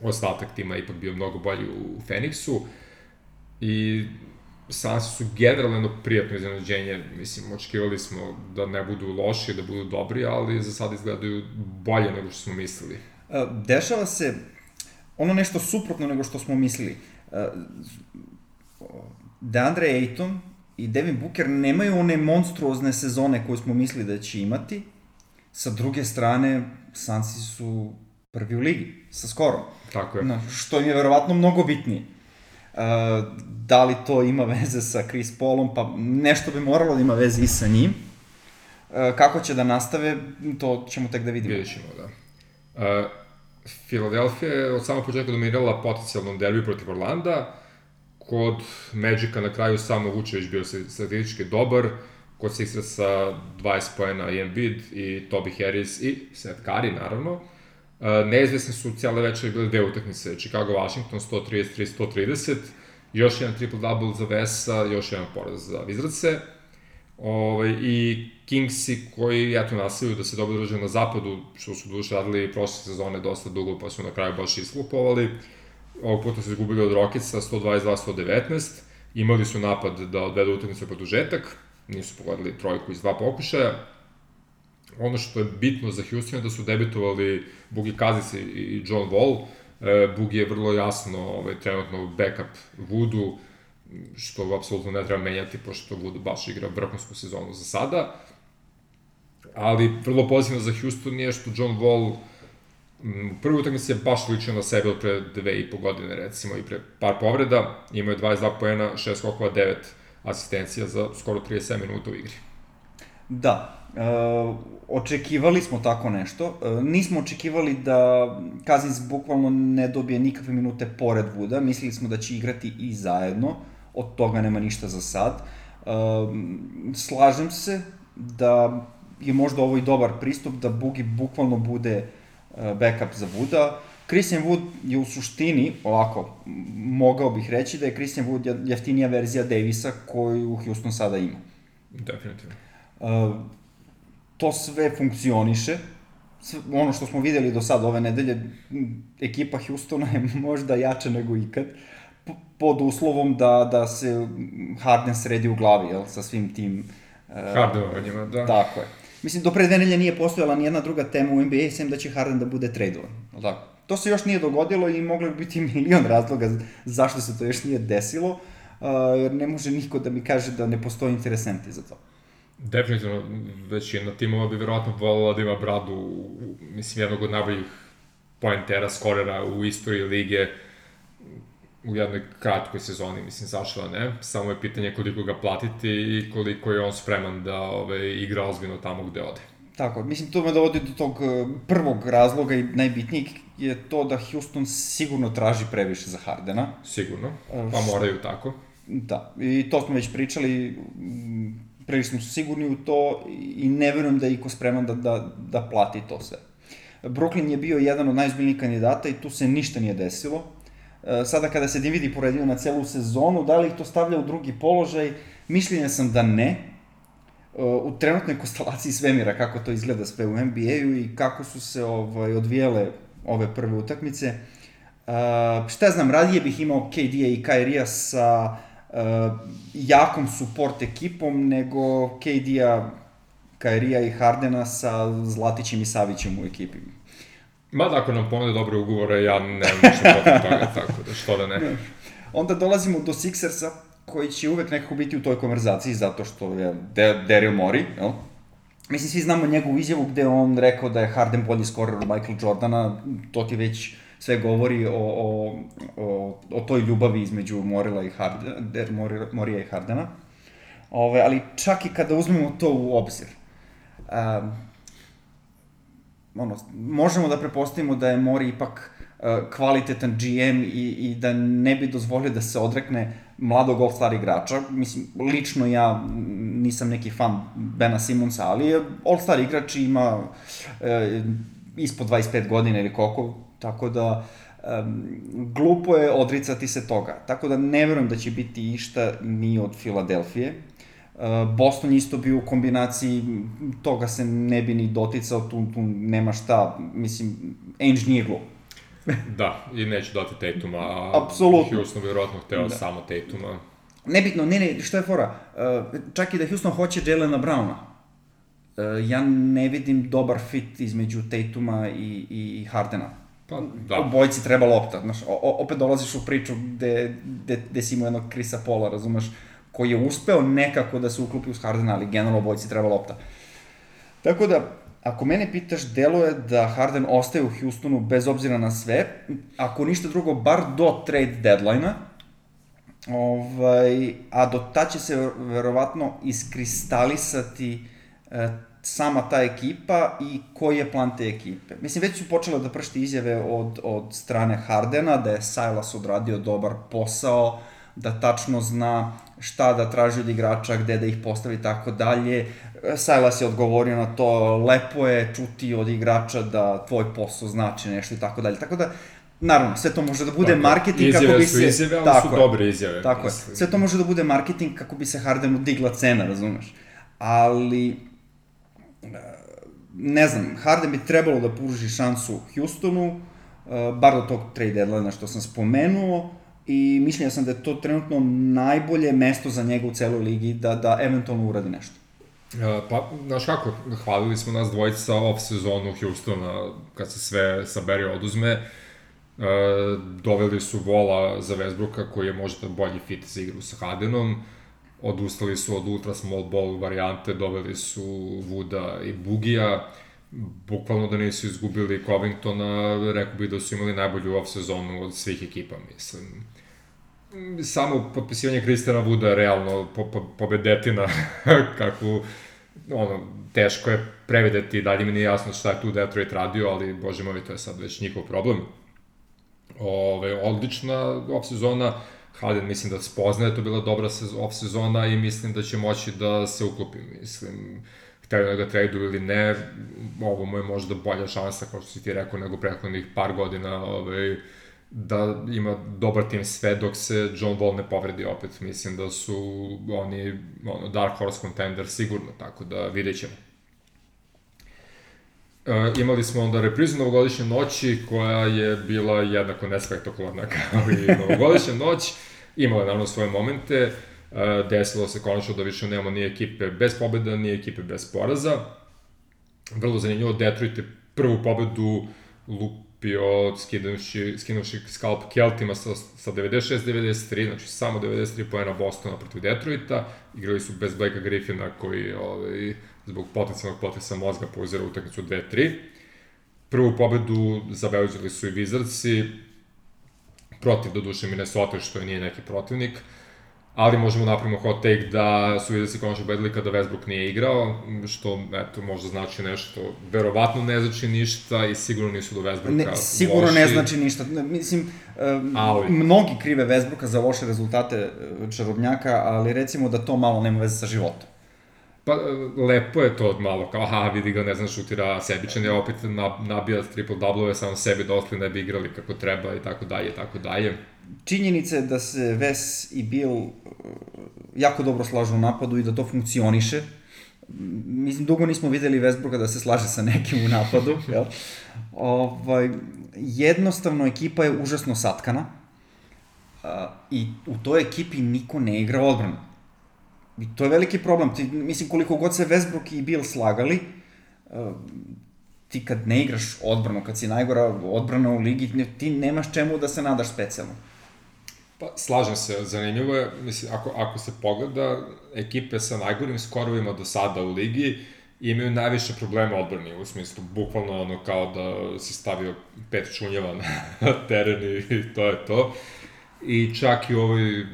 Ostatak tima ipak bio mnogo bolji u Feniksu. I Sansi su generalno prijatno iznenađenje, mislim, očekivali smo da ne budu loši, da budu dobri, ali za sad izgledaju bolje nego što smo mislili. E, dešava se ono nešto suprotno nego što smo mislili. E, Deandre Ayton i Devin Booker nemaju one monstruozne sezone koje smo mislili da će imati. Sa druge strane, Sansi su prvi u ligi, sa skorom. Tako je. Na, što im je verovatno mnogo bitnije. da li to ima veze sa Chris Paulom, pa nešto bi moralo da ima veze i sa njim. Uh, kako će da nastave, to ćemo tek da vidimo. Vidjet ćemo, da. Uh, Filadelfija je od samog početka dominirala potencijalnom derbiju protiv Orlanda, kod Magica na kraju samo Vučević bio statistički dobar, kod Sixersa 20 pojena i Embiid i Toby Harris i Seth Curry, naravno. Neizvesne su cijele večeri bile dve utakmice, Chicago-Washington 133-130, još jedan triple-double za Vesa, još jedan poraz za Vizrace. Ovaj, I Kingsi koji, eto, nastavaju da se dobro drže na zapadu, što su duše radili prošle sezone dosta dugo, pa su na kraju baš isklupovali. Ovog puta su izgubili od Rocketsa 122-119. Imali su napad da odvedu utakmicu produžetak, nisu pogodili trojku iz dva pokušaja. Ono što je bitno za Houston je da su debitovali Bugi Kazic i John Wall. E, Bugi je vrlo jasno ovaj, trenutno backup Woodu, što apsolutno ne treba menjati, pošto Wood baš igra vrhunsku sezonu za sada. Ali vrlo pozitivno za Houston je što John Wall u prvoj utakmici je baš ličio na sebe od pre dve i po godine, recimo, i pre par povreda. Imao je 22 poena, 6 skokova, 9 asistencija za skoro 37 minuta u igri. Da, e, očekivali smo tako nešto. E, nismo očekivali da Kazins bukvalno ne dobije nikakve minute pored Vuda. Mislili smo da će igrati i zajedno. Od toga nema ništa za sad. E, slažem se da je možda ovo i dobar pristup da Bugi bukvalno bude backup za Vuda. Christian Wood je u suštini, ovako, mogao bih reći da je Christian Wood jeftinija verzija Davisa koju Houston sada ima. Definitivno. Uh, to sve funkcioniše. Ono što smo videli do sada ove nedelje, ekipa Houstona je [LAUGHS] možda jača nego ikad, pod uslovom da, da se Harden sredi u glavi, jel, sa svim tim... Uh, Hardenovanjima, da. Tako je. Mislim, do pre dve nedelje nije postojala ni jedna druga tema u NBA, sem da će Harden da bude tradovan, tako? To se još nije dogodilo i moglo bi biti [LAUGHS] milion razloga zašto se to još nije desilo, uh, jer ne može niko da mi kaže da ne postoji interesenti za to. Definitivno, većina timova bi verovatno volila da ima Bradu, mislim, jednog od najboljih pointera, skorera u istoriji lige u jednoj kratkoj sezoni, mislim, zašto ne. Samo je pitanje koliko ga platiti i koliko je on spreman da ove, igra ozbiljno tamo gde ode. Tako, mislim, to me dovodi do tog uh, prvog razloga i najbitnijeg je to da Houston sigurno traži previše za Hardena. Sigurno, pa moraju tako. Da, i to smo već pričali, prilično su sigurni u to i ne verujem da je iko spreman da, da, da plati to sve. Brooklyn je bio jedan od najzbiljnijih kandidata i tu se ništa nije desilo. E, sada kada se dividi poredio na celu sezonu, da li ih to stavlja u drugi položaj, mišljenja sam da ne. E, u trenutnoj konstelaciji svemira, kako to izgleda sve u NBA-u i kako su se ovaj, odvijele ove prve utakmice. Uh, šta znam, radije bih imao KD-a i Kyrie-a sa uh, jakom support ekipom nego KD-a, Kyrie-a i Hardena sa Zlatićem i Savićem u ekipi. Ma ako nam ponude dobre ugovore, ja nemam ništa protiv toga, [LAUGHS] tako da što da ne. Onda dolazimo do Sixersa, koji će uvek nekako biti u toj konverzaciji, zato što je Daryl Mori, jel? Mislim, svi znamo njegovu izjavu gde on rekao da je Harden bolji skorer od Michael Jordana, to ti već sve govori o, o, o, o toj ljubavi između Morila i Hardena, Morija i Hardena. Ove, ali čak i kada uzmemo to u obzir, um, ono, možemo da prepostavimo da je Mori ipak uh, kvalitetan GM i, i da ne bi dozvolio da se odrekne mladog all-star igrača. Mislim, lično ja nisam neki fan Bena Simonsa, ali je all-star igrač ima e, ispod 25 godina ili koliko, tako da um, glupo je odricati se toga. Tako da ne verujem da će biti išta ni od Filadelfije. Uh, Boston isto bio u kombinaciji, toga se ne bi ni doticao, tu, tu nema šta, mislim, Ainge nije glup. [LAUGHS] da, i neće dati Tatuma, a Apsolutno. Houston vjerojatno hteo da. samo Tatuma. Nebitno, ne, ne, što je fora? Uh, čak i da Houston hoće Jelena Browna, uh, ja ne vidim dobar fit između Tatuma i, i Hardena. Pa, da. Obojci treba lopta, znaš, o, opet dolaziš u priču gde, gde, gde si imao jednog Krisa Pola, razumeš, koji je uspeo nekako da se uklopi uz Hardena, ali generalno obojci treba lopta. Tako da, ako mene pitaš, deluje da Harden ostaje u Houstonu bez obzira na sve, ako ništa drugo, bar do trade deadline-a, Ovaj, a do ta će se verovatno iskristalisati e, sama ta ekipa i koji je plan te ekipe. Mislim, već su počele da pršti izjave od, od strane Hardena, da je Silas odradio dobar posao, da tačno zna šta da traži od igrača, gde da ih postavi i tako dalje. Silas je odgovorio na to, lepo je čuti od igrača da tvoj posao znači nešto i tako dalje. Tako da, Naravno, sve to može da bude Tako, marketing kako bi se... Izjave su izjave, ali tako su dobre izjave. Tako je. Sve to može da bude marketing kako bi se Hardenu digla cena, razumeš? Ali, ne znam, Harden bi trebalo da pruži šansu Houstonu, e, bar do tog trade deadline što sam spomenuo, i mišljenja sam da je to trenutno najbolje mesto za njega u celoj ligi da, da eventualno uradi nešto. E, Pa, znaš kako, hvalili smo nas dvojica off sezonu Houstona, kad se sve sabere oduzme, e, doveli su Vola za Westbrooka koji je možda bolji fit za igru sa Hardenom, odustali su od ultra small ball varijante, doveli su Vuda i Bugija, bukvalno da nisu izgubili Covingtona, rekao bih da su imali najbolju off sezonu od svih ekipa, mislim. Samo potpisivanje Kristijana Vuda je realno po, po, pobedetina [LAUGHS] kakvu ono, teško je prevideti, dalje mi nije jasno šta je tu Detroit radio, ali bože moj, to je sad već njihov problem. Ove, odlična off-sezona, Harden mislim da spoznaje da je to bila dobra sez- off-sezona i mislim da će moći da se uklopi, mislim, hteli da ga traduju ili ne, ovo mu je možda bolja šansa, kao što si ti rekao, nego prethodnih par godina, ovaj, da ima dobar tim sve dok se John Wall ne povredi opet. Mislim da su oni ono, Dark Horse contender sigurno, tako da vidjet ćemo. E, imali smo onda reprizu novogodišnje noći koja je bila jednako nespektakularna [LAUGHS] kao i novogodišnja noć. Imala je naravno svoje momente. E, desilo se konačno da više nema ni ekipe bez pobjeda, ni ekipe bez poraza. Vrlo zanimljivo, Detroit je prvu pobedu lupio skinuši, skinuši skalp Keltima sa, sa 96-93, znači samo 93 poena Bostona protiv Detroita. Igrali su bez Blakea Griffina koji ovaj, zbog potencijalnog potresa mozga pauzira utakmicu 2-3. Prvu pobedu zabeležili su i Wizardsi, protiv do duše Minnesota, što je nije neki protivnik, ali možemo napravimo hot take da su Wizardsi konačno pobedili kada Westbrook nije igrao, što eto, možda znači nešto, verovatno ne znači ništa i sigurno nisu do Westbrooka Ne, sigurno loši. ne znači ništa. Mislim, Ali- mnogi krive Vesbruka za loše rezultate e, čarobnjaka, ali recimo da to malo nema veze sa životom. Pa, lepo je to malo, kao, aha, vidi ga, ne znam, šutira sebičan, je opet na, nabija triple double samo sebi da ostali ne bi igrali kako treba i tako dalje, i tako dalje. Činjenica je da se Ves i Bill e, jako dobro slažu u napadu i da to funkcioniše. Mislim, dugo nismo videli Westbrooka da se slaže sa nekim u napadu, [LAUGHS] jel? Ovaj, jednostavno, ekipa je užasno satkana i u toj ekipi niko ne igra odbranu. I to je veliki problem. Ti, mislim, koliko god se Westbrook i Bill slagali, a, ti kad ne igraš odbranu, kad si najgora odbrana u ligi, ti nemaš čemu da se nadaš specijalno. Pa, slažem se, zanimljivo je, mislim, ako, ako se pogleda, ekipe sa najgorim skorovima do sada u ligi imaju najviše problema odbrani, u smislu, bukvalno ono kao da si stavio pet čunjeva na [LAUGHS] teren i to je to. I čak i u ovoj,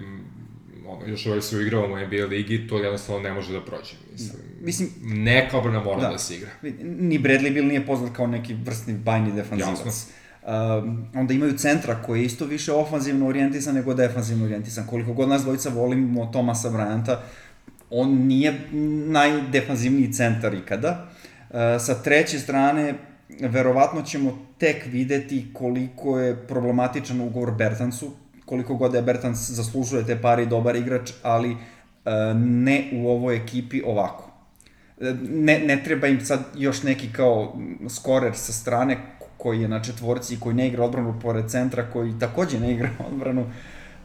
ono, još ovaj su igrao u NBA ligi, to jednostavno ne može da prođe, mislim. Mislim, Neka odbrana mora da, Da. da se igra. ni Bradley Bill nije poznat kao neki vrstni bajni defanzivac. Jasno. Um, onda imaju centra koji je isto više ofanzivno orijentisan nego defanzivno orijentisan. Koliko god nas dvojica volimo Tomasa Bryanta, on nije najdefanzivniji centar ikada. Uh, sa treće strane, verovatno ćemo tek videti koliko je problematičan ugovor Bertansu, koliko god je Bertans zaslužuje te pare i dobar igrač, ali uh, ne u ovoj ekipi ovako ne, ne treba im sad još neki kao skorer sa strane koji je na četvorci i koji ne igra odbranu pored centra, koji takođe ne igra [LAUGHS] odbranu.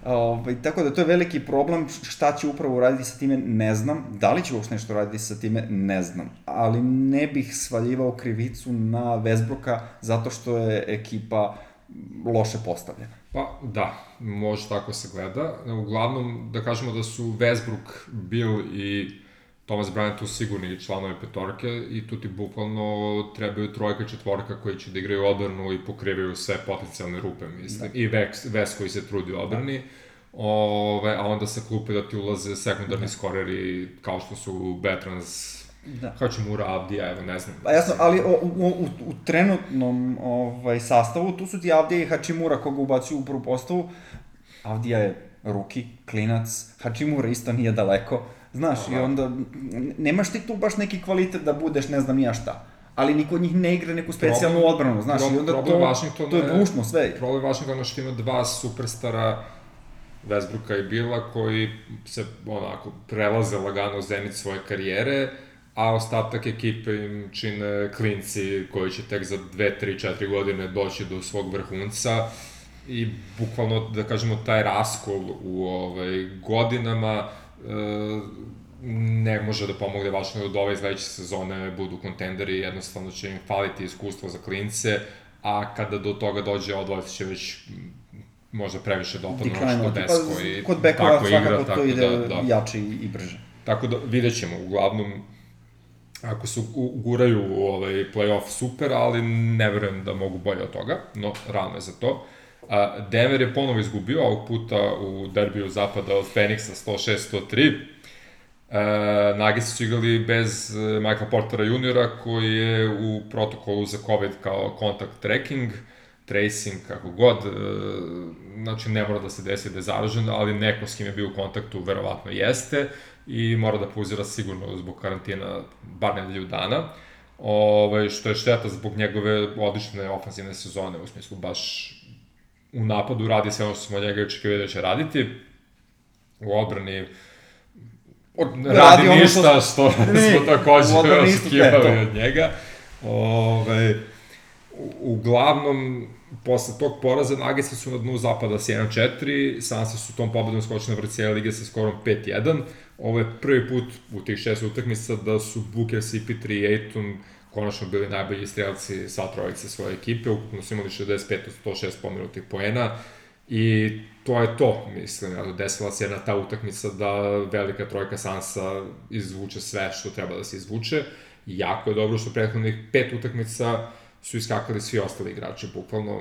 Ovaj, tako da to je veliki problem, šta će upravo uraditi sa time, ne znam. Da li će uopšte nešto raditi sa time, ne znam. Ali ne bih svaljivao krivicu na Vesbroka zato što je ekipa loše postavljena. Pa da, može tako se gleda. Uglavnom, da kažemo da su Westbrook, Bill i Thomas Bryant tu sigurni članovi petorke i tu ti bukvalno trebaju trojka četvorka koji će da igraju odbranu i pokrivaju sve potencijalne rupe, mislim. Da. I Vex, Ves koji se trudi u odbrani. ove, a onda sa klupe da ti ulaze sekundarni skoreri kao što su Betrans, Da. Hačimura, Avdija, evo ne znam. Pa jasno, ali o, u, u, u trenutnom ovaj, sastavu, tu su ti Avdija i Hačimura koga ubacuju u prvu postavu. Avdija je ruki, klinac, Hačimura isto nije daleko. Znaš, i Aha. onda n- nemaš ti tu baš neki kvalitet da budeš ne znam nija šta. Ali niko od njih ne igra neku specijalnu Problem- odbranu, znaš, i onda problem to, to je bušno sve. Problem Washingtona što ima dva superstara Westbrooka i Bila koji se onako prelaze lagano u svoje karijere, a ostatak ekipe im čine klinci koji će tek za 2, 3, 4 godine doći do svog vrhunca i bukvalno, da kažemo, taj raskol u ovaj, godinama e, ne može da pomogne Washingtonu da ove sledeće sezone budu kontenderi, jednostavno će im faliti iskustvo za klince, a kada do toga dođe odvojci će već možda previše dopadno što desko i kod bekova tako igra, tako to ide da, da. jače i, i brže. Tako da vidjet ćemo, uglavnom, ako se uguraju u ovaj playoff super, ali ne verujem da mogu bolje od toga, no rano je za to. A, Denver je ponovo izgubio, ovog puta u derbiju zapada od Phoenixa 106-103. E, Nuggets su igrali bez e, Michael Portera juniora koji je u protokolu za COVID kao contact tracking, tracing, kako god, e, znači ne mora da se desi da je zaražen, ali neko s kim je bio u kontaktu verovatno jeste i mora da pauzira sigurno zbog karantina bar nedelju dana. Ove, što je šteta zbog njegove odlične ofanzivne sezone, u smislu baš u napadu radi sve ono što smo njega očekivali da će raditi. U odbrani radi, radi ono ništa što- što, Ne, smo takođe očekivali od njega. Ove, u- uglavnom, posle tog poraza Nuggetsi su na dnu zapada s 1-4, Sansi su tom pobedom skočili na vrh lige sa skorom 5-1. Ovo je prvi put u tih šest utakmica da su Booker, CP3 i Aiton konačno bili najbolji strelci sva trojice svoje ekipe, ukupno su imali 65 od 106 pomenutih poena i to je to, mislim, evo, desila se jedna ta utakmica da velika trojka Sansa izvuče sve što treba da se izvuče. Jako je dobro što prethodnih pet utakmica su iskakali svi ostali igrači, bukvalno,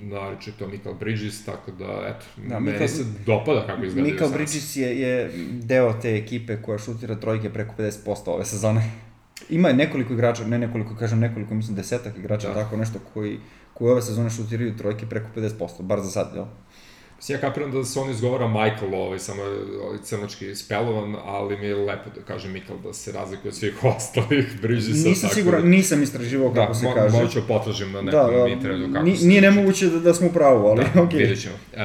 naročito Michael Bridges, tako da, eto, Da, meni Michael- se dopada kako izgledaju Michael. Bridges je, je deo te ekipe koja šutira trojke preko 50% ove sezone. Ima je nekoliko igrača, ne nekoliko, kažem nekoliko, mislim desetak igrača, Da. da. tako nešto, koji, koji ove sezone šutiraju trojke preko 50%, bar za sad, jel? Mislim, ja kapiram da se on izgovara Michael, ovaj, samo ovaj, crnački spelovan, ali mi je lepo da kaže Michael da se razlikuje od svih [LAUGHS] ostalih Bridgesa. Nisam tako siguran, da- nisam istraživao kako da, se mo, kaže. Možda ću potražim na da, nekom da, internetu kako ni, se nije nemoguće da, da smo u pravu, ali Da, [LAUGHS] okej. vidjet ćemo. Uh,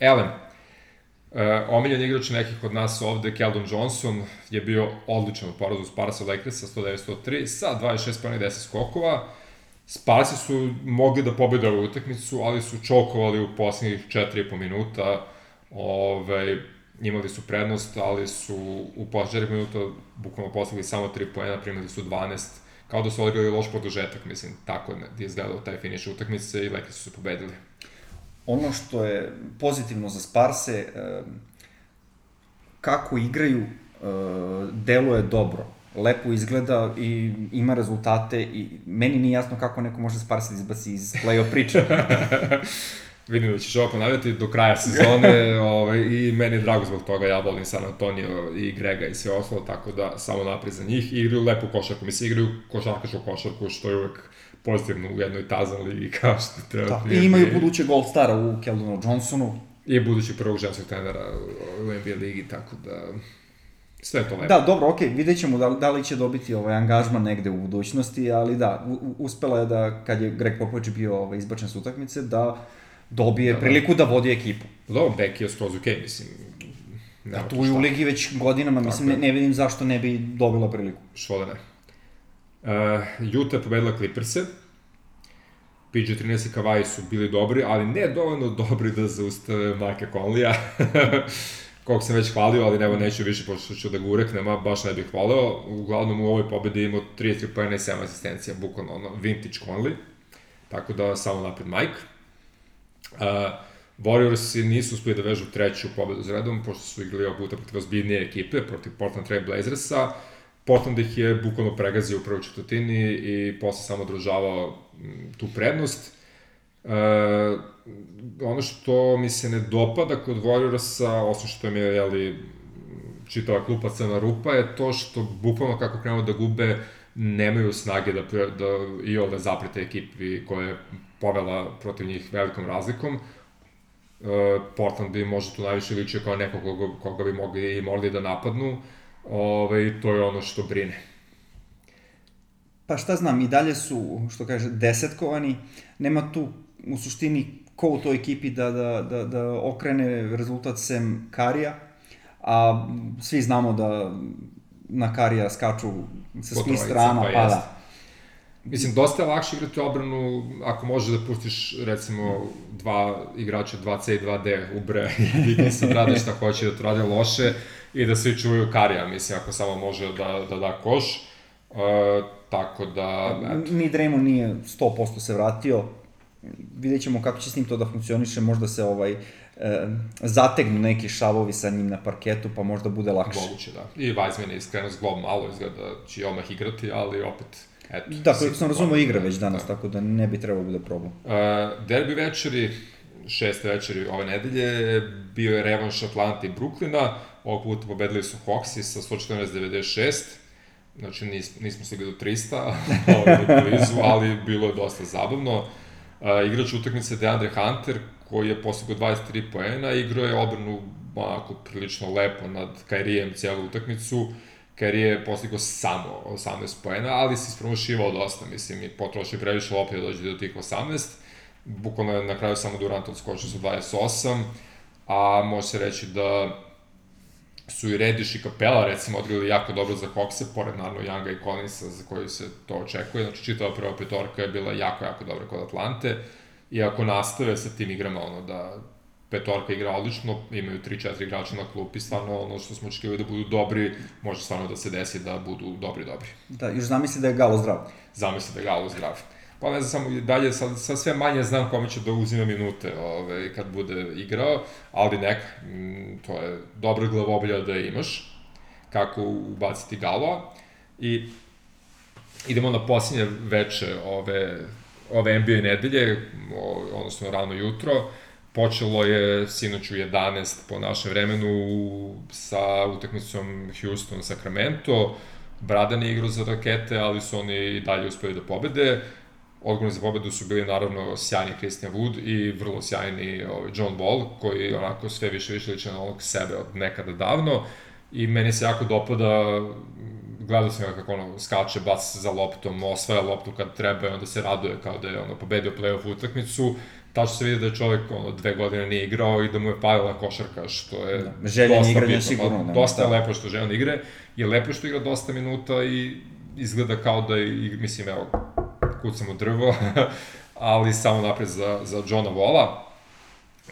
Elem, uh, omiljen igrač nekih od nas ovde, Keldon Johnson, je bio odličan u porazu Sparsa Lakersa 109-103 sa 26 pojena i 10 skokova. Sparsi su mogli da pobede ovu utakmicu, ali su čokovali u poslednjih 4,5 minuta. Ove, imali su prednost, ali su u poslednjih 4 minuta bukvalno postigli samo 3 poena, primili su 12 kao da su odigrali loš produžetak, mislim, tako je izgledao taj finiš utakmice i Lakers su pobedili. Ono što je pozitivno za Sparse, kako igraju, e, deluje dobro. Lepo izgleda i ima rezultate i meni nije jasno kako neko može Sparse da izbaci iz play-off priče. [LAUGHS] Vidim da ćeš ovo ponavljati do kraja sezone [LAUGHS] ovaj, i meni je drago zbog toga, ja volim San Antonio i Grega i sve ostalo, tako da samo napred za njih. Igraju lepu košarku, mislim, igraju košarkašku košarku, što je uvek pozitivno u jednoj Tazan ligi [LAUGHS] kao što treba. da, I imaju NBA. budućeg Gold Stara u Keldonu Johnsonu. I budući prvog ženskog trenera u NBA ligi, tako da sve to lepo. Da, dobro, okej, vidjet ćemo da, da li će dobiti ovaj angažman negde u budućnosti, ali da, u, uspela je da, kad je Greg Popović bio ovaj, izbačen s utakmice, da dobije Da, da. priliku da vodi ekipu. Dobro, Becky je skroz okej, mislim. Da, tu je u ligi već godinama, mislim, ne, ne vidim zašto ne bi dobila priliku. Što da ne. Uh, Utah je pobedila Clippers-e. PG-13 i Kawhi su bili dobri, ali ne dovoljno dobri da zaustave Mike Conleya. [LAUGHS] kog sam već hvalio, ali evo neću više pošto ću da ga ureknem, a baš ne bih hvalio. Uglavnom u ovoj pobedi imao 33 pojene i 7 asistencija, bukvalno ono, vintage Conley. Tako da samo napred Mike. Uh, Warriors nisu uspeli da vežu treću pobedu za redom, pošto su igrali ovog puta protiv ozbiljnije ekipe, protiv Portland Trail Blazersa. Portland ih je bukvalno pregazio u prvoj četvrtini i posle samo održavao tu prednost. E, ono što mi se ne dopada kod Warriorsa, osim što mi je, jeli, čitava klupa crna rupa, je to što bukvalno kako krenu da gube, nemaju snage da, da i ove zaprete ekipi koje je povela protiv njih velikom razlikom. E, Portland bi možda tu najviše ličio kao neko koga, koga bi mogli i morali da napadnu. Ove, to je ono što brine. Pa šta znam, i dalje su, što kaže, desetkovani. Nema tu u suštini ko u toj ekipi da, da, da, da okrene rezultat sem Karija, a svi znamo da na Karija skaču sa svih strana, pa, pa da. Mislim, dosta je lakše igrati obranu ako možeš da pustiš, recimo, dva igrača 2C i 2D u bre i ti sad rade šta hoće da to rade loše i da svi čuvaju Karija, mislim, ako samo može da, da da koš. Uh, tako da... Eto. Ni Dremo nije 100% se vratio, vidjet ćemo kako će s njim to da funkcioniše, možda se ovaj, e, zategnu neki šavovi sa njim na parketu, pa možda bude lakše. Moguće, da. I Weizmann je iskreno zglob malo, izgleda da će odmah igrati, ali opet, eto. Da, koliko sam razumao, igra već danas, da. tako da ne bi trebalo da bude problem. Uh, derbi večeri, šeste večeri ove nedelje, bio je revanš Atlanta i Bruklina, ovog puta pobedili su Hawksi sa 114-96, znači nis, nismo stigli do 300, ovaj, [LAUGHS] blizu, ali bilo je dosta zabavno. Uh, igrač utakmice Deandre Hunter, koji je postigao 23 poena, igrao je obranu onako prilično lepo nad Kairijem cijelu utakmicu. Kairi je postigao samo 18 poena, ali se ispromašivao dosta, mislim, i potrošio previše lopte da dođe do tih 18. Bukvalno je na kraju samo Durant odskočio sa 28, a može se reći da su i Rediš i Kapela recimo odigrali jako dobro za Kokse, pored naravno Younga i Collinsa za koju se to očekuje, znači čitava prva petorka je bila jako, jako dobra kod Atlante i ako nastave sa tim igrama, ono da petorka igra odlično, imaju 3-4 igrača na klupi, stvarno ono što smo očekivali da budu dobri, može stvarno da se desi da budu dobri, dobri. Da, još zamisli da je Galo zdrav. Zamisli da je Galo zdrav pa ne znam, samo dalje, sad, sad sve manje znam kome će da uzima minute ove, kad bude igrao, ali neka, m, to je dobra glavobolja da imaš, kako ubaciti galova. I idemo na posljednje veče ove, ove NBA nedelje, odnosno rano jutro, počelo je sinoć u 11 po našem vremenu sa utakmicom Houston-Sacramento, Bradan je igrao za rakete, ali su oni i dalje uspeli da pobede odgovorni za pobedu su bili naravno sjajni Christian Wood i vrlo sjajni ovaj, John Wall, koji onako sve više više liče na onog sebe od nekada davno. I meni se jako dopada, gledao sam ga kako ono skače, baca za loptom, osvaja loptu kad treba i onda se raduje kao da je ono pobedio playoff utakmicu. Tačno se vidi da je čovek ono, dve godine nije igrao i da mu je palila košarka, što je da, željen igranja sigurno. Pa, dosta je lepo što željen igre, je lepo što igra dosta minuta i izgleda kao da je, mislim, evo, kucam u drvo, [LAUGHS] ali samo napred za, za Johna Vola.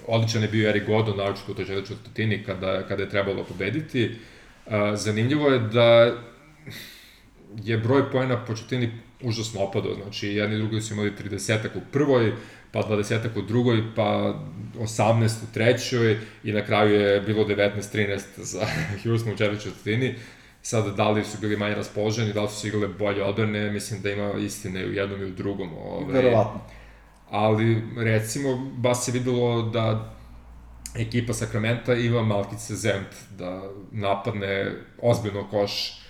Odličan je bio Eric Godon, naročito u toj četvrtini kada, kada je trebalo pobediti. Uh, zanimljivo je da je broj poena po četvrtini užasno opadao, znači jedni i drugi su imali 30 u prvoj, pa 20 u drugoj, pa 18 u trećoj i na kraju je bilo 19-13 za [LAUGHS] Houston u četvrtoj četvrtini. Sad, da li su bili manje raspoloženi, da li su se igrale bolje odbrane, mislim da ima istine u jednom i u drugom. Ove, Verovatno. Ali, recimo, baš se videlo da ekipa Sakramenta ima malkice zent da napadne ozbiljno koš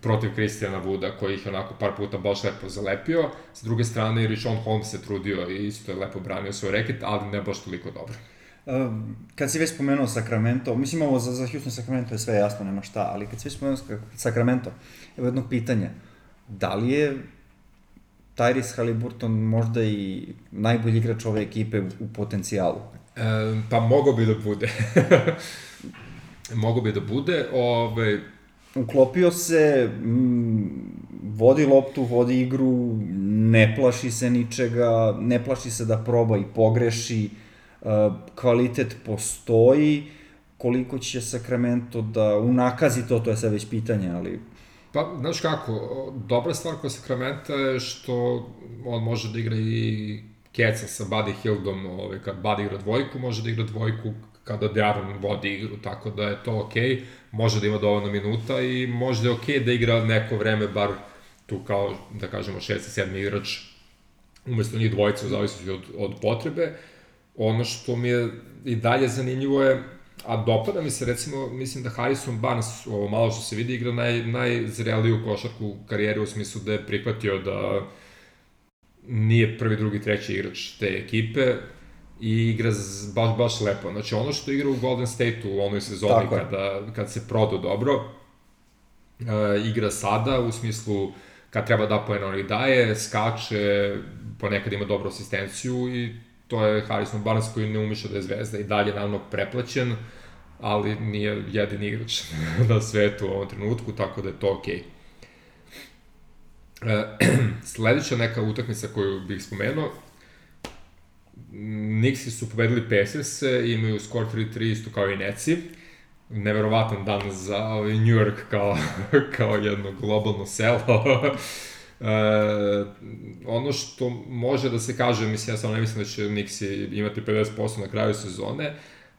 protiv Kristijana Vuda, koji ih onako par puta baš lepo zalepio. S druge strane, i Richon Holmes se trudio i isto je lepo branio svoj reket, ali ne baš toliko dobro. Kad si već spomenuo Sacramento, mislim ovo za, za Houston Sacramento je sve jasno, nema šta, ali kad si već spomenuo Sacramento, evo jedno pitanje. Da li je Tyrese Halliburton možda i najbolji igrač ove ekipe u potencijalu? E, pa mogo bi da bude. [LAUGHS] mogo bi da bude. Ove... Uklopio se, m, vodi loptu, vodi igru, ne plaši se ničega, ne plaši se da proba i pogreši, kvalitet postoji, koliko će Sacramento da unakazi to, to je sad već pitanje, ali... Pa, znaš kako, dobra stvar kod Sacramento je što on može da igra i keca sa Buddy Hildom, ovaj, kad Buddy igra dvojku, može da igra dvojku kada De'Aaron vodi igru, tako da je to okej, okay. može da ima dovoljno minuta i može da je okej okay da igra neko vreme, bar tu kao, da kažemo, 6. 7. igrač umesto njih dvojica u zavisnosti od, od potrebe. Ono što mi je i dalje zanimljivo je, a dopada mi se recimo, mislim da Harrison Barnes, ovo malo što se vidi, igra naj, najzreliju košarku u karijeri u smislu da je prihvatio da nije prvi, drugi, treći igrač te ekipe i igra baš, baš lepo. Znači ono što igra u Golden State-u u onoj sezoni kada, kad se prodao dobro, uh, igra sada u smislu kad treba da poena on daje, skače, ponekad ima dobru asistenciju i to je Harrison Barnes koji ne umiša da je zvezda i dalje naravno preplaćen, ali nije jedin igrač [LAUGHS] na svetu u ovom trenutku, tako da je to okej. Okay. [CLEARS THROAT] sledeća neka utakmica koju bih spomenuo, Nixi su pobedili Pacers, imaju skor 3-3 isto kao i Neci. Neverovatan dan za ovaj New York kao, [LAUGHS] kao jedno globalno selo. E, ono što može da se kaže, mislim, ja samo ne mislim da će Nixi imati 50% na kraju sezone,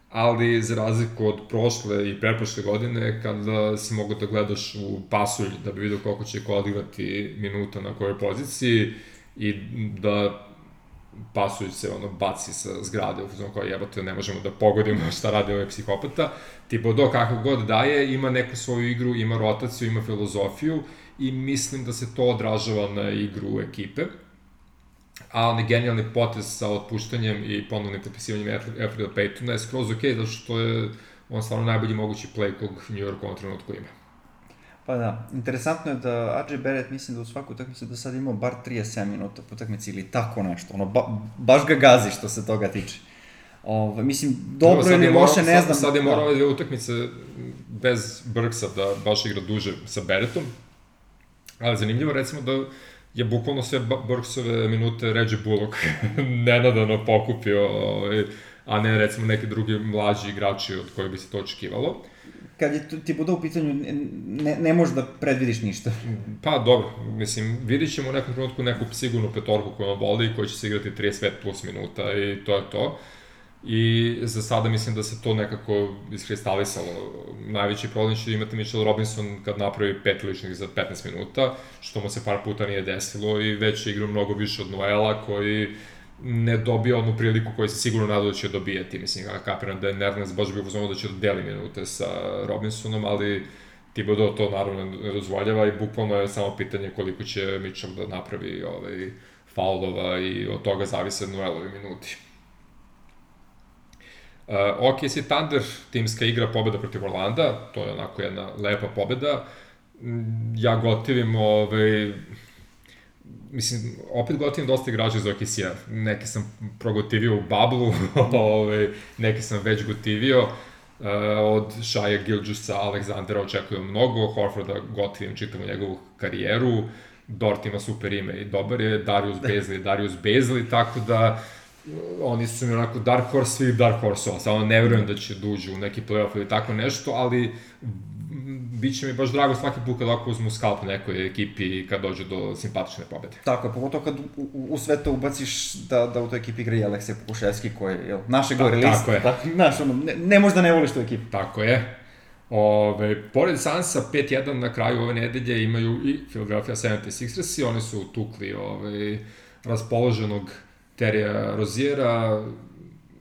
ali za razliku od prošle i preprošle godine, kada si mogo da gledaš u pasulj da bi vidio koliko će ko odigrati minuta na kojoj poziciji i da Pasujuć se ono baci sa zgrade u fazonu kao jebote ne možemo da pogodimo šta radi ovaj psihopata. Tipo do kako god daje, ima neku svoju igru, ima rotaciju, ima filozofiju i mislim da se to odražava na igru ekipe. A on je genijalni potez sa otpuštanjem i ponovnim potpisivanjem Alfreda Paytona je skroz ok, zato što je on stvarno najbolji mogući play kog New York u ovom trenutku ima. Pa da, interesantno je da RJ Barrett mislim da u svaku utakmicu do sada imao bar 37 minuta po utakmici ili tako nešto, ono, ba, baš ga gazi što se toga tiče. Ove, mislim, dobro ili loše, ne znam. Sad, sad je morao da. ove dve utakmice bez Brksa da baš igra duže sa Barrettom, ali zanimljivo recimo da je bukvalno sve Brksove minute Reggie Bullock [LAUGHS] nenadano pokupio, ovaj, a ne recimo neki drugi mlađi igrači od koje bi se to očekivalo kad je ti bude u pitanju, ne, ne možeš da predvidiš ništa. [LAUGHS] Pa dobro, mislim, vidit ćemo u nekom trenutku neku sigurnu petorku koja vam voli i koja će se igrati 35 plus minuta i to je to. I za sada mislim da se to nekako iskristalisalo. Najveći problem će imati Mitchell Robinson kad napravi pet ličnih za 15 minuta, što mu se par puta nije desilo i već igra mnogo više od Noela koji ne dobija onu priliku koju se sigurno nadao da će dobijati. Mislim, kapiram da je Nernes baš bio uzmano da će da deli minute sa Robinsonom, ali Thibodeau to naravno ne dozvoljava i bukvalno je samo pitanje koliko će Mitchell da napravi ovaj, faulova i od toga zavise Noelovi minuti. Uh, OKC Thunder, timska igra pobeda protiv Orlanda, to je onako jedna lepa pobeda. Mm, ja gotivim ovaj, mislim, opet gotivim dosta igrača iz OKC-a. Neki sam progotivio u bablu, [LAUGHS] ovaj, neki sam već gotivio. Uh, od Shia Gilgjusa, Aleksandra očekujem mnogo, Horforda gotivim čitavu njegovu karijeru, Dort ima super ime i dobar je, Darius Bezli, Darius Bezli, tako da oni su mi onako Dark Horse svih Dark Horse-ova, samo ne verujem da će duđu u neki playoff ili tako nešto, ali bit će mi baš drago svaki put kad ovako uzmu skalp nekoj ekipi i kad dođe do simpatične pobede. Tako je, pogotovo kad u, u sve to ubaciš da, da u toj ekipi igra i Aleksej Pokuševski koji je naše gore list. Tako je. Da, znaš, ono, ne, ne možda ne voliš tu ekipu. Tako je. Ove, pored Sansa, 5-1 na kraju ove nedelje imaju i Philadelphia 76ers i oni su tukli ove, raspoloženog Terija Roziera,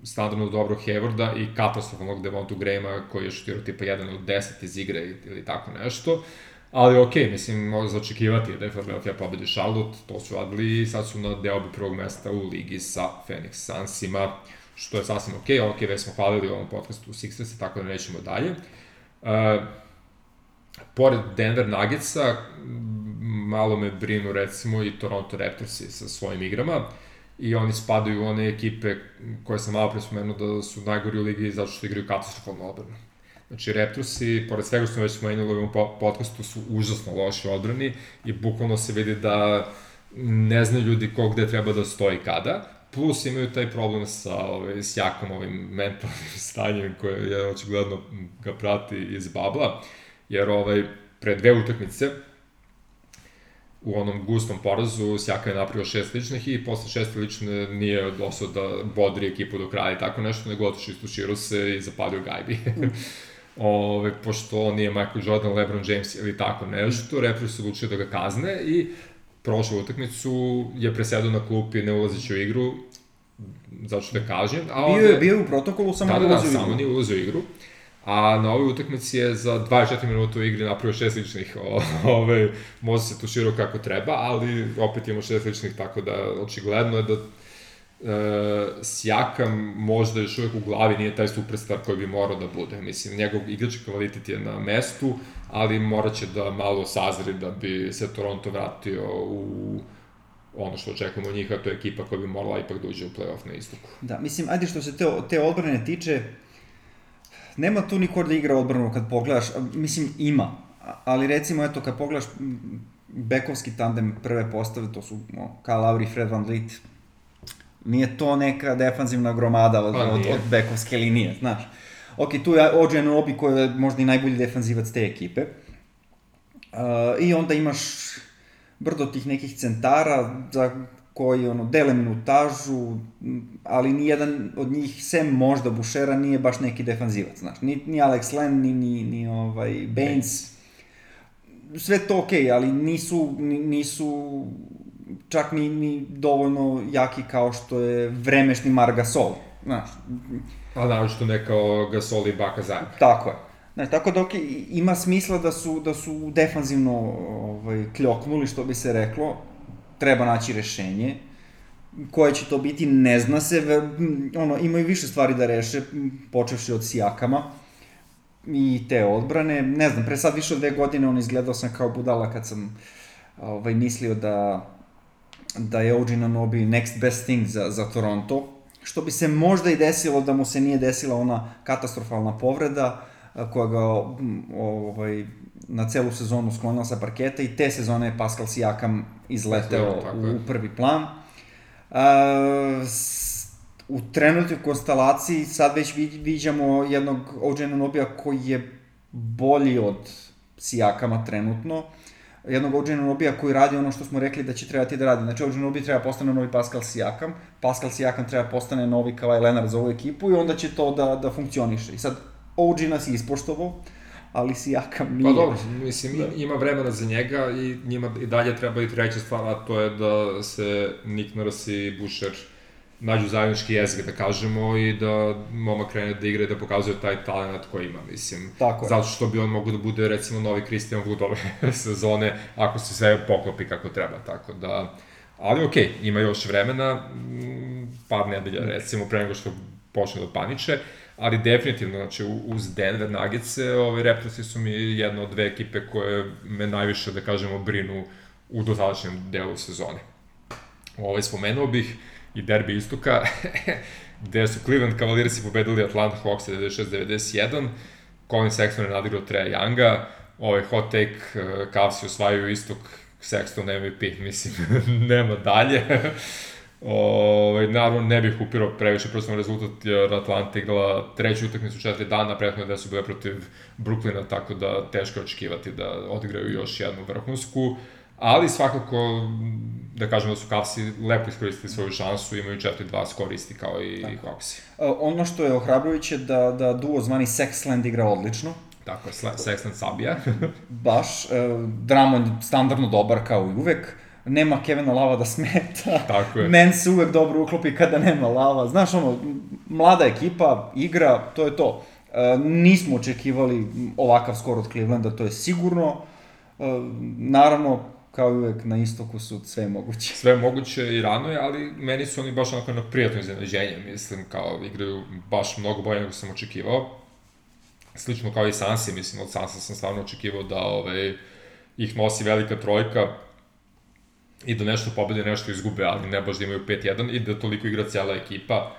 standardno dobro Haywarda i katastrofalnog Devontu Grahama koji je šutirao tipa 1 od 10 iz igre ili tako nešto. Ali okej, mislim, može za očekivati da je Philadelphia pobedi Charlotte, to su radili i sad su na deo bi prvog mesta u ligi sa Phoenix Sunsima, što je sasvim okej, okay, već smo hvalili u ovom podcastu Sixers, tako da nećemo dalje. Uh, pored Denver Nuggetsa, malo me brinu recimo i Toronto Raptorsi sa svojim igrama. Uh, i oni spadaju u one ekipe koje sam malo prespomenuo da su najgori u ligi zato što igraju katastrofalnu odbranu. Znači, Reptusi, pored svega što smo već spomenuli u ovom podcastu, su užasno loši odbrani i bukvalno se vidi da ne znaju ljudi ko gde treba da stoji kada. Plus imaju taj problem sa, ovaj, s jakom ovim mentalnim [LAUGHS] stanjem koje je očigledno ga prati iz babla, jer ovaj, pre dve utakmice, u onom gustom porazu, Sjaka je napravio šest ličnih i posle šest lične nije odnosio da bodri ekipu do kraja i tako nešto, nego otišao istuširao se i zapalio gajbi. [LAUGHS] Ove, pošto nije Michael Jordan, LeBron James ili tako nešto, refri su odlučio da ga kazne i prošlu utakmicu je presedao na klupi ne ulazeći u igru, zato što je kažnjen. A Bio je, bio je u protokolu, samo da, da, da, da, samo nije ulazio u igru. A na ovoj utakmici je za 24 minuta u igri napravio šest ličnih, [LAUGHS] ove, može se tuširao kako treba, ali opet imamo šest ličnih, tako da očigledno je da e, Sjakam možda još uvek u glavi nije taj superstar koji bi morao da bude. Mislim, njegov igrački kvalitet je na mestu, ali morat će da malo sazri da bi se Toronto vratio u ono što očekujemo od njih, a to je ekipa koja bi morala ipak da uđe u playoff na istoku. Da, mislim, ajde što se te, te odbrane tiče, nema tu niko da igra odbranu kad pogledaš, mislim ima, ali recimo eto kad pogledaš bekovski tandem prve postave, to su no, Kyle Lowry i Fred Van Vliet, nije to neka defanzivna gromada od, Pa od, od bekovske linije, znaš. Ok, tu je OJ Anunoby koji je možda i najbolji defanzivac te ekipe. Uh, I onda imaš brdo tih nekih centara za koji ono, dele minutažu, ali nijedan od njih, sem možda Bušera, nije baš neki defanzivac, znaš. Ni, ni Alex Len, ni, ni, ni ovaj, Baines. Sve to okej, okay, ali nisu, ni, nisu čak ni, ni dovoljno jaki kao što je vremešni Marc Gasol, znaš. A naročito ne kao Gasol i Baka zajedno. Tako je. Znaš, tako da okay, ima smisla da su, da su defanzivno ovaj, kljoknuli, što bi se reklo. Treba naći rešenje. Koje će to biti, ne zna se. Ono, imaju više stvari da reše, počevši od Sijakama i te odbrane. Ne znam, pre sad više od dve godine on izgledao sam kao budala kad sam ovaj, mislio da, da je OG Anunoby next best thing za, za Toronto. Što bi se možda i desilo da mu se nije desila ona katastrofalna povreda koja ga ovaj, na celu sezonu sklonila sa parketa i te sezone je Pascal Sijakam izleteo tako je. u prvi plan. S, u trenutnoj konstelaciji sad već viđamo jednog OG Anunobija koji je bolji od Sijakama trenutno. Jednog OG Anunobija koji radi ono što smo rekli da će trebati da radi. Znači OG Anunobi treba postane novi Pascal Sijakam, Pascal Sijakam treba postane novi Kawhi Leonard za ovu ekipu i onda će to da, da funkcioniše. I sad OG nas je ispoštovao, ali Sijakam nije. Pa dobro, mislim, da. ima vremena za njega i njima i dalje treba i treća stvar, a to je da se Nick Nurse i Boucher nađu zajednički jezik, da kažemo, i da momak krene da igra i da pokazuje taj talent koji ima, mislim. Tako je. Zato što bi on mogu da bude, recimo, novi Christian Wood ove [LAUGHS] sezone, ako se sve poklopi kako treba, tako da... Ali okej, okay, ima još vremena, mm, par nedelja, recimo, pre nego što počne da paniče, ali definitivno, znači, uz Denver Nuggets, ovaj, Raptorsi su mi jedna od dve ekipe koje me najviše, da kažemo, brinu u dosadašnjem delu sezone. Ovaj, spomenuo bih i derbi istoka, [LAUGHS] gde su Cleveland Cavaliersi pobedili Atlanta Hawks 96-91, Colin Sexton je nadigrao Treja Younga, ovaj hot take, uh, Cavsi osvajaju istok, Sexton MVP, [LAUGHS] mislim, [LAUGHS] nema dalje. Ovaj, naravno, ne bih upirao previše prosto rezultat, jer Atlanta igrala treću utakmicu četiri dana, prethodno da su bile protiv Brooklyna, tako da teško je očekivati da odigraju još jednu vrhunsku, ali svakako, da kažemo da su Cavsi lepo iskoristili svoju šansu, imaju 4-2 skor isti kao i Hawksi. E, Ono što je ohrabrujuće da, da duo zvani Sexland igra odlično. Tako je, Sexton Sabija. [LAUGHS] Baš, e, Dramon standardno dobar kao i uvek. Nema Kevina Lava da smeta. [LAUGHS] Tako je. Men se uvek dobro uklopi kada nema Lava. Znaš, ono, mlada ekipa, igra, to je to. E, nismo očekivali ovakav skor od Clevelanda, to je sigurno. E, naravno, kao i uvek, na istoku su sve moguće. Sve moguće i rano je, ali meni su oni baš onako na prijatno iznenađenje, mislim, kao igraju baš mnogo bolje nego sam očekivao. Slično kao i Sansi, mislim, od Sansa sam stvarno očekivao da ovaj, ih nosi velika trojka i da nešto pobede, nešto izgube, ali ne baš da imaju 5-1 i da toliko igra cijela ekipa.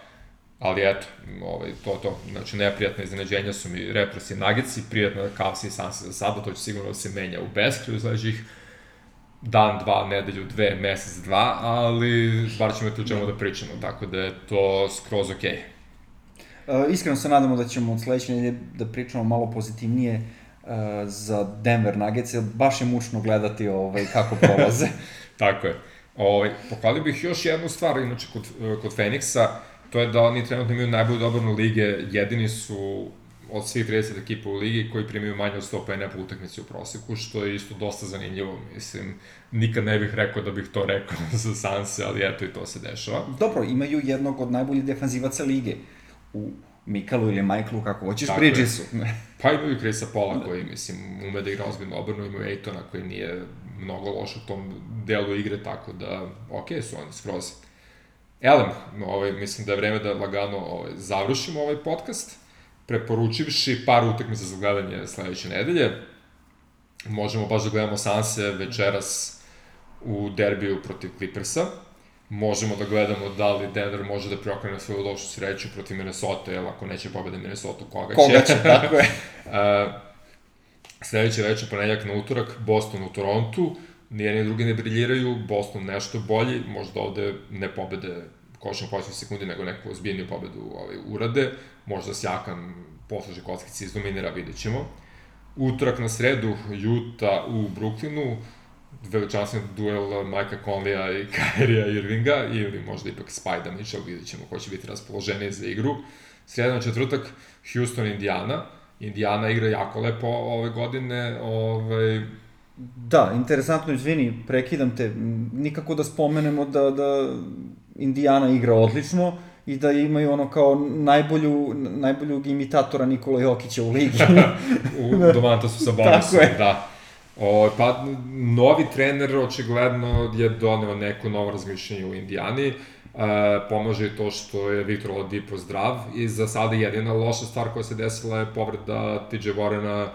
Ali eto, ovaj, to to, znači neprijatne iznenađenja su mi Raptors i Nuggets i prijatna Cavs i Sansi za sada, to će sigurno da se menja u beskriju sledećih dan, dva, nedelju, dve, mesec, dva, ali bar ćemo tu čemu da pričamo, tako da je to skroz okej. Okay. Uh, iskreno se nadamo da ćemo od sledeće nedelje da pričamo malo pozitivnije uh, za Denver Nuggets, jer baš je mučno gledati ovaj, kako prolaze. [LAUGHS] Tako je. Ovaj, pohvalio bih još jednu stvar, inače, kod, kod Feniksa, to je da oni trenutno imaju najbolju odbranu lige, jedini su od svih 30 ekipa u ligi koji primaju manje od 100 pene po utakmici u proseku, što je isto dosta zanimljivo, mislim, nikad ne bih rekao da bih to rekao [LAUGHS] za Sanse, ali eto i to se dešava. Dobro, imaju jednog od najboljih defanzivaca lige u Mikalu ili Michaelu, kako hoćeš, Tako je. Bridgesu. [LAUGHS] Pa imaju Chrisa Pola koji, mislim, ume da igra ozbiljno obrnu, imaju Ejtona koji nije mnogo loš u tom delu igre, tako da, okej su oni skroz. Elem, ovaj, mislim da je vreme da lagano ovaj, završimo ovaj podcast, preporučivši par utakmica za gledanje sledeće nedelje. Možemo baš da gledamo Sanse večeras u derbiju protiv Clippersa. Možemo da gledamo da li Denver može da preokrene svoju lošu sreću protiv Minnesota, jer ako neće pobeda Minnesota, koga će? Koga će, tako je. [LAUGHS] Uh, sledeće večer, ponedjak na utorak, Boston u Torontu, nijedni drugi ne briljiraju, Boston nešto bolji, možda ovde ne pobede košem posljednje sekundi, nego neku ozbiljniju pobedu ovaj, urade, možda Sjakan posluži kockici izdominira, vidjet ćemo. Utorak na sredu, Utah u Brooklynu, veličanstven duel Majka Conleya i [LAUGHS] Kyrie'a Irvinga, ili možda ipak Spajda Mitchell, vidjet ćemo ko će biti raspoloženiji za igru. Sreda na četvrtak, Houston, Indiana. Indiana igra jako lepo ove godine, ovaj, Da, interesantno, izvini, prekidam te, nikako da spomenemo da, da Indiana igra odlično i da imaju ono kao najbolju, najboljug imitatora Nikola Jokića u ligi. [LAUGHS] u Domantasu sa bonusom, [LAUGHS] da. O, pa, novi trener očigledno je doneo neko novo razmišljanje u Indijani. E, pomaže i to što je Viktor Oladipo zdrav i za sada jedina loša stvar koja se desila je povreda TJ Warrena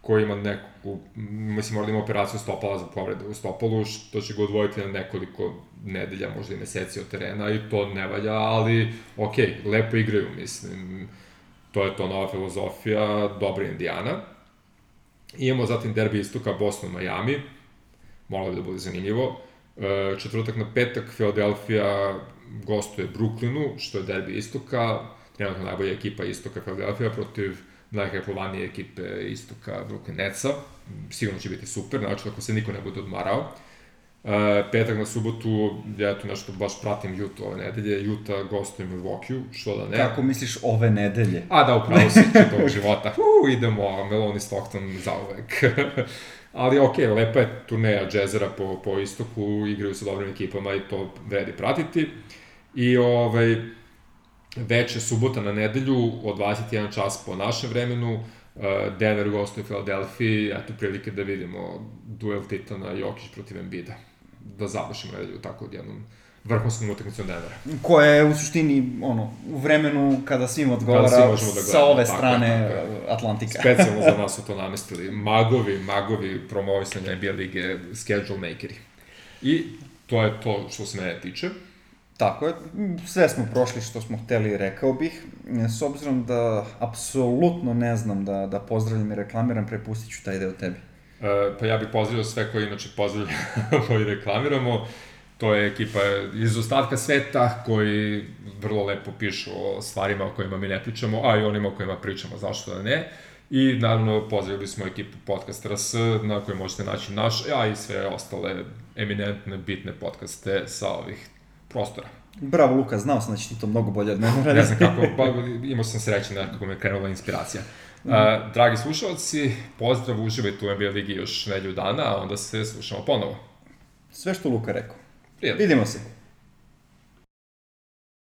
koji ima neku, mislim mora da ima operaciju stopala za povrede u stopalu, što će ga odvojiti na nekoliko nedelja, možda i meseci od terena i to ne valja, ali okej, lepo igraju, mislim, to je to nova filozofija, dobra Indijana. Imamo zatim derbi istoka Boston Miami, bi da bude zanimljivo. E, četvrtak na petak, Philadelphia gostuje Brooklynu, što je derbi istoka, trenutno najbolja ekipa istoka Philadelphia protiv najhajpovanije ekipe istoka Brooklyn Netsa. Sigurno će biti super, znači ako se niko ne bude odmarao. Petak na subotu, ja tu nešto baš pratim Utah ove nedelje, Utah gostuje Milwaukee, što da ne. Kako misliš ove nedelje? A da, upravo si [LAUGHS] čitavog života. Uu, idemo, Meloni Stockton za uvek. [LAUGHS] Ali okej, okay, lepa je turneja džezera po, po istoku, igraju sa dobrim ekipama i to vredi pratiti. I ovaj, veče subota na nedelju od 21 čas po našem vremenu, Denver gostuje Philadelphia, eto prilike da vidimo duel Titana Jokić protiv Embida. Da završimo nedelju tako od jednom vrhunskom utakmicom Denvera. Koja je u suštini, ono, u vremenu kada svim odgovara Kada da sa gledamo, ove tako strane je, tako Atlantika. Specijalno za nas su to [LAUGHS] namestili. Magovi, magovi promovisanja NBA lige, schedule makeri. I to je to što se mene tiče. Tako je, sve smo prošli što smo hteli, rekao bih. S obzirom da apsolutno ne znam da, da pozdravljam i reklamiram, prepustit ću taj deo tebi. E, pa ja bih pozdravio sve koji inače pozdravljamo [LAUGHS] i reklamiramo. To je ekipa iz ostatka sveta koji vrlo lepo pišu o stvarima o kojima mi ne pričamo, a i onima o kojima pričamo, zašto da ne. I naravno pozdravili smo ekipu Podcast RS na kojoj možete naći naš, a i sve ostale eminentne, bitne podcaste sa ovih prostora. Bravo Luka, znao sam da će ti to mnogo bolje od mene Ne znam kako, [LAUGHS] pa imao sam sreće nekako me krenula inspiracija. Uh, dragi slušalci, pozdrav, uživajte u NBA ligi još nedelju dana, a onda se slušamo ponovo. Sve što Luka rekao. Prijatno. Vidimo se.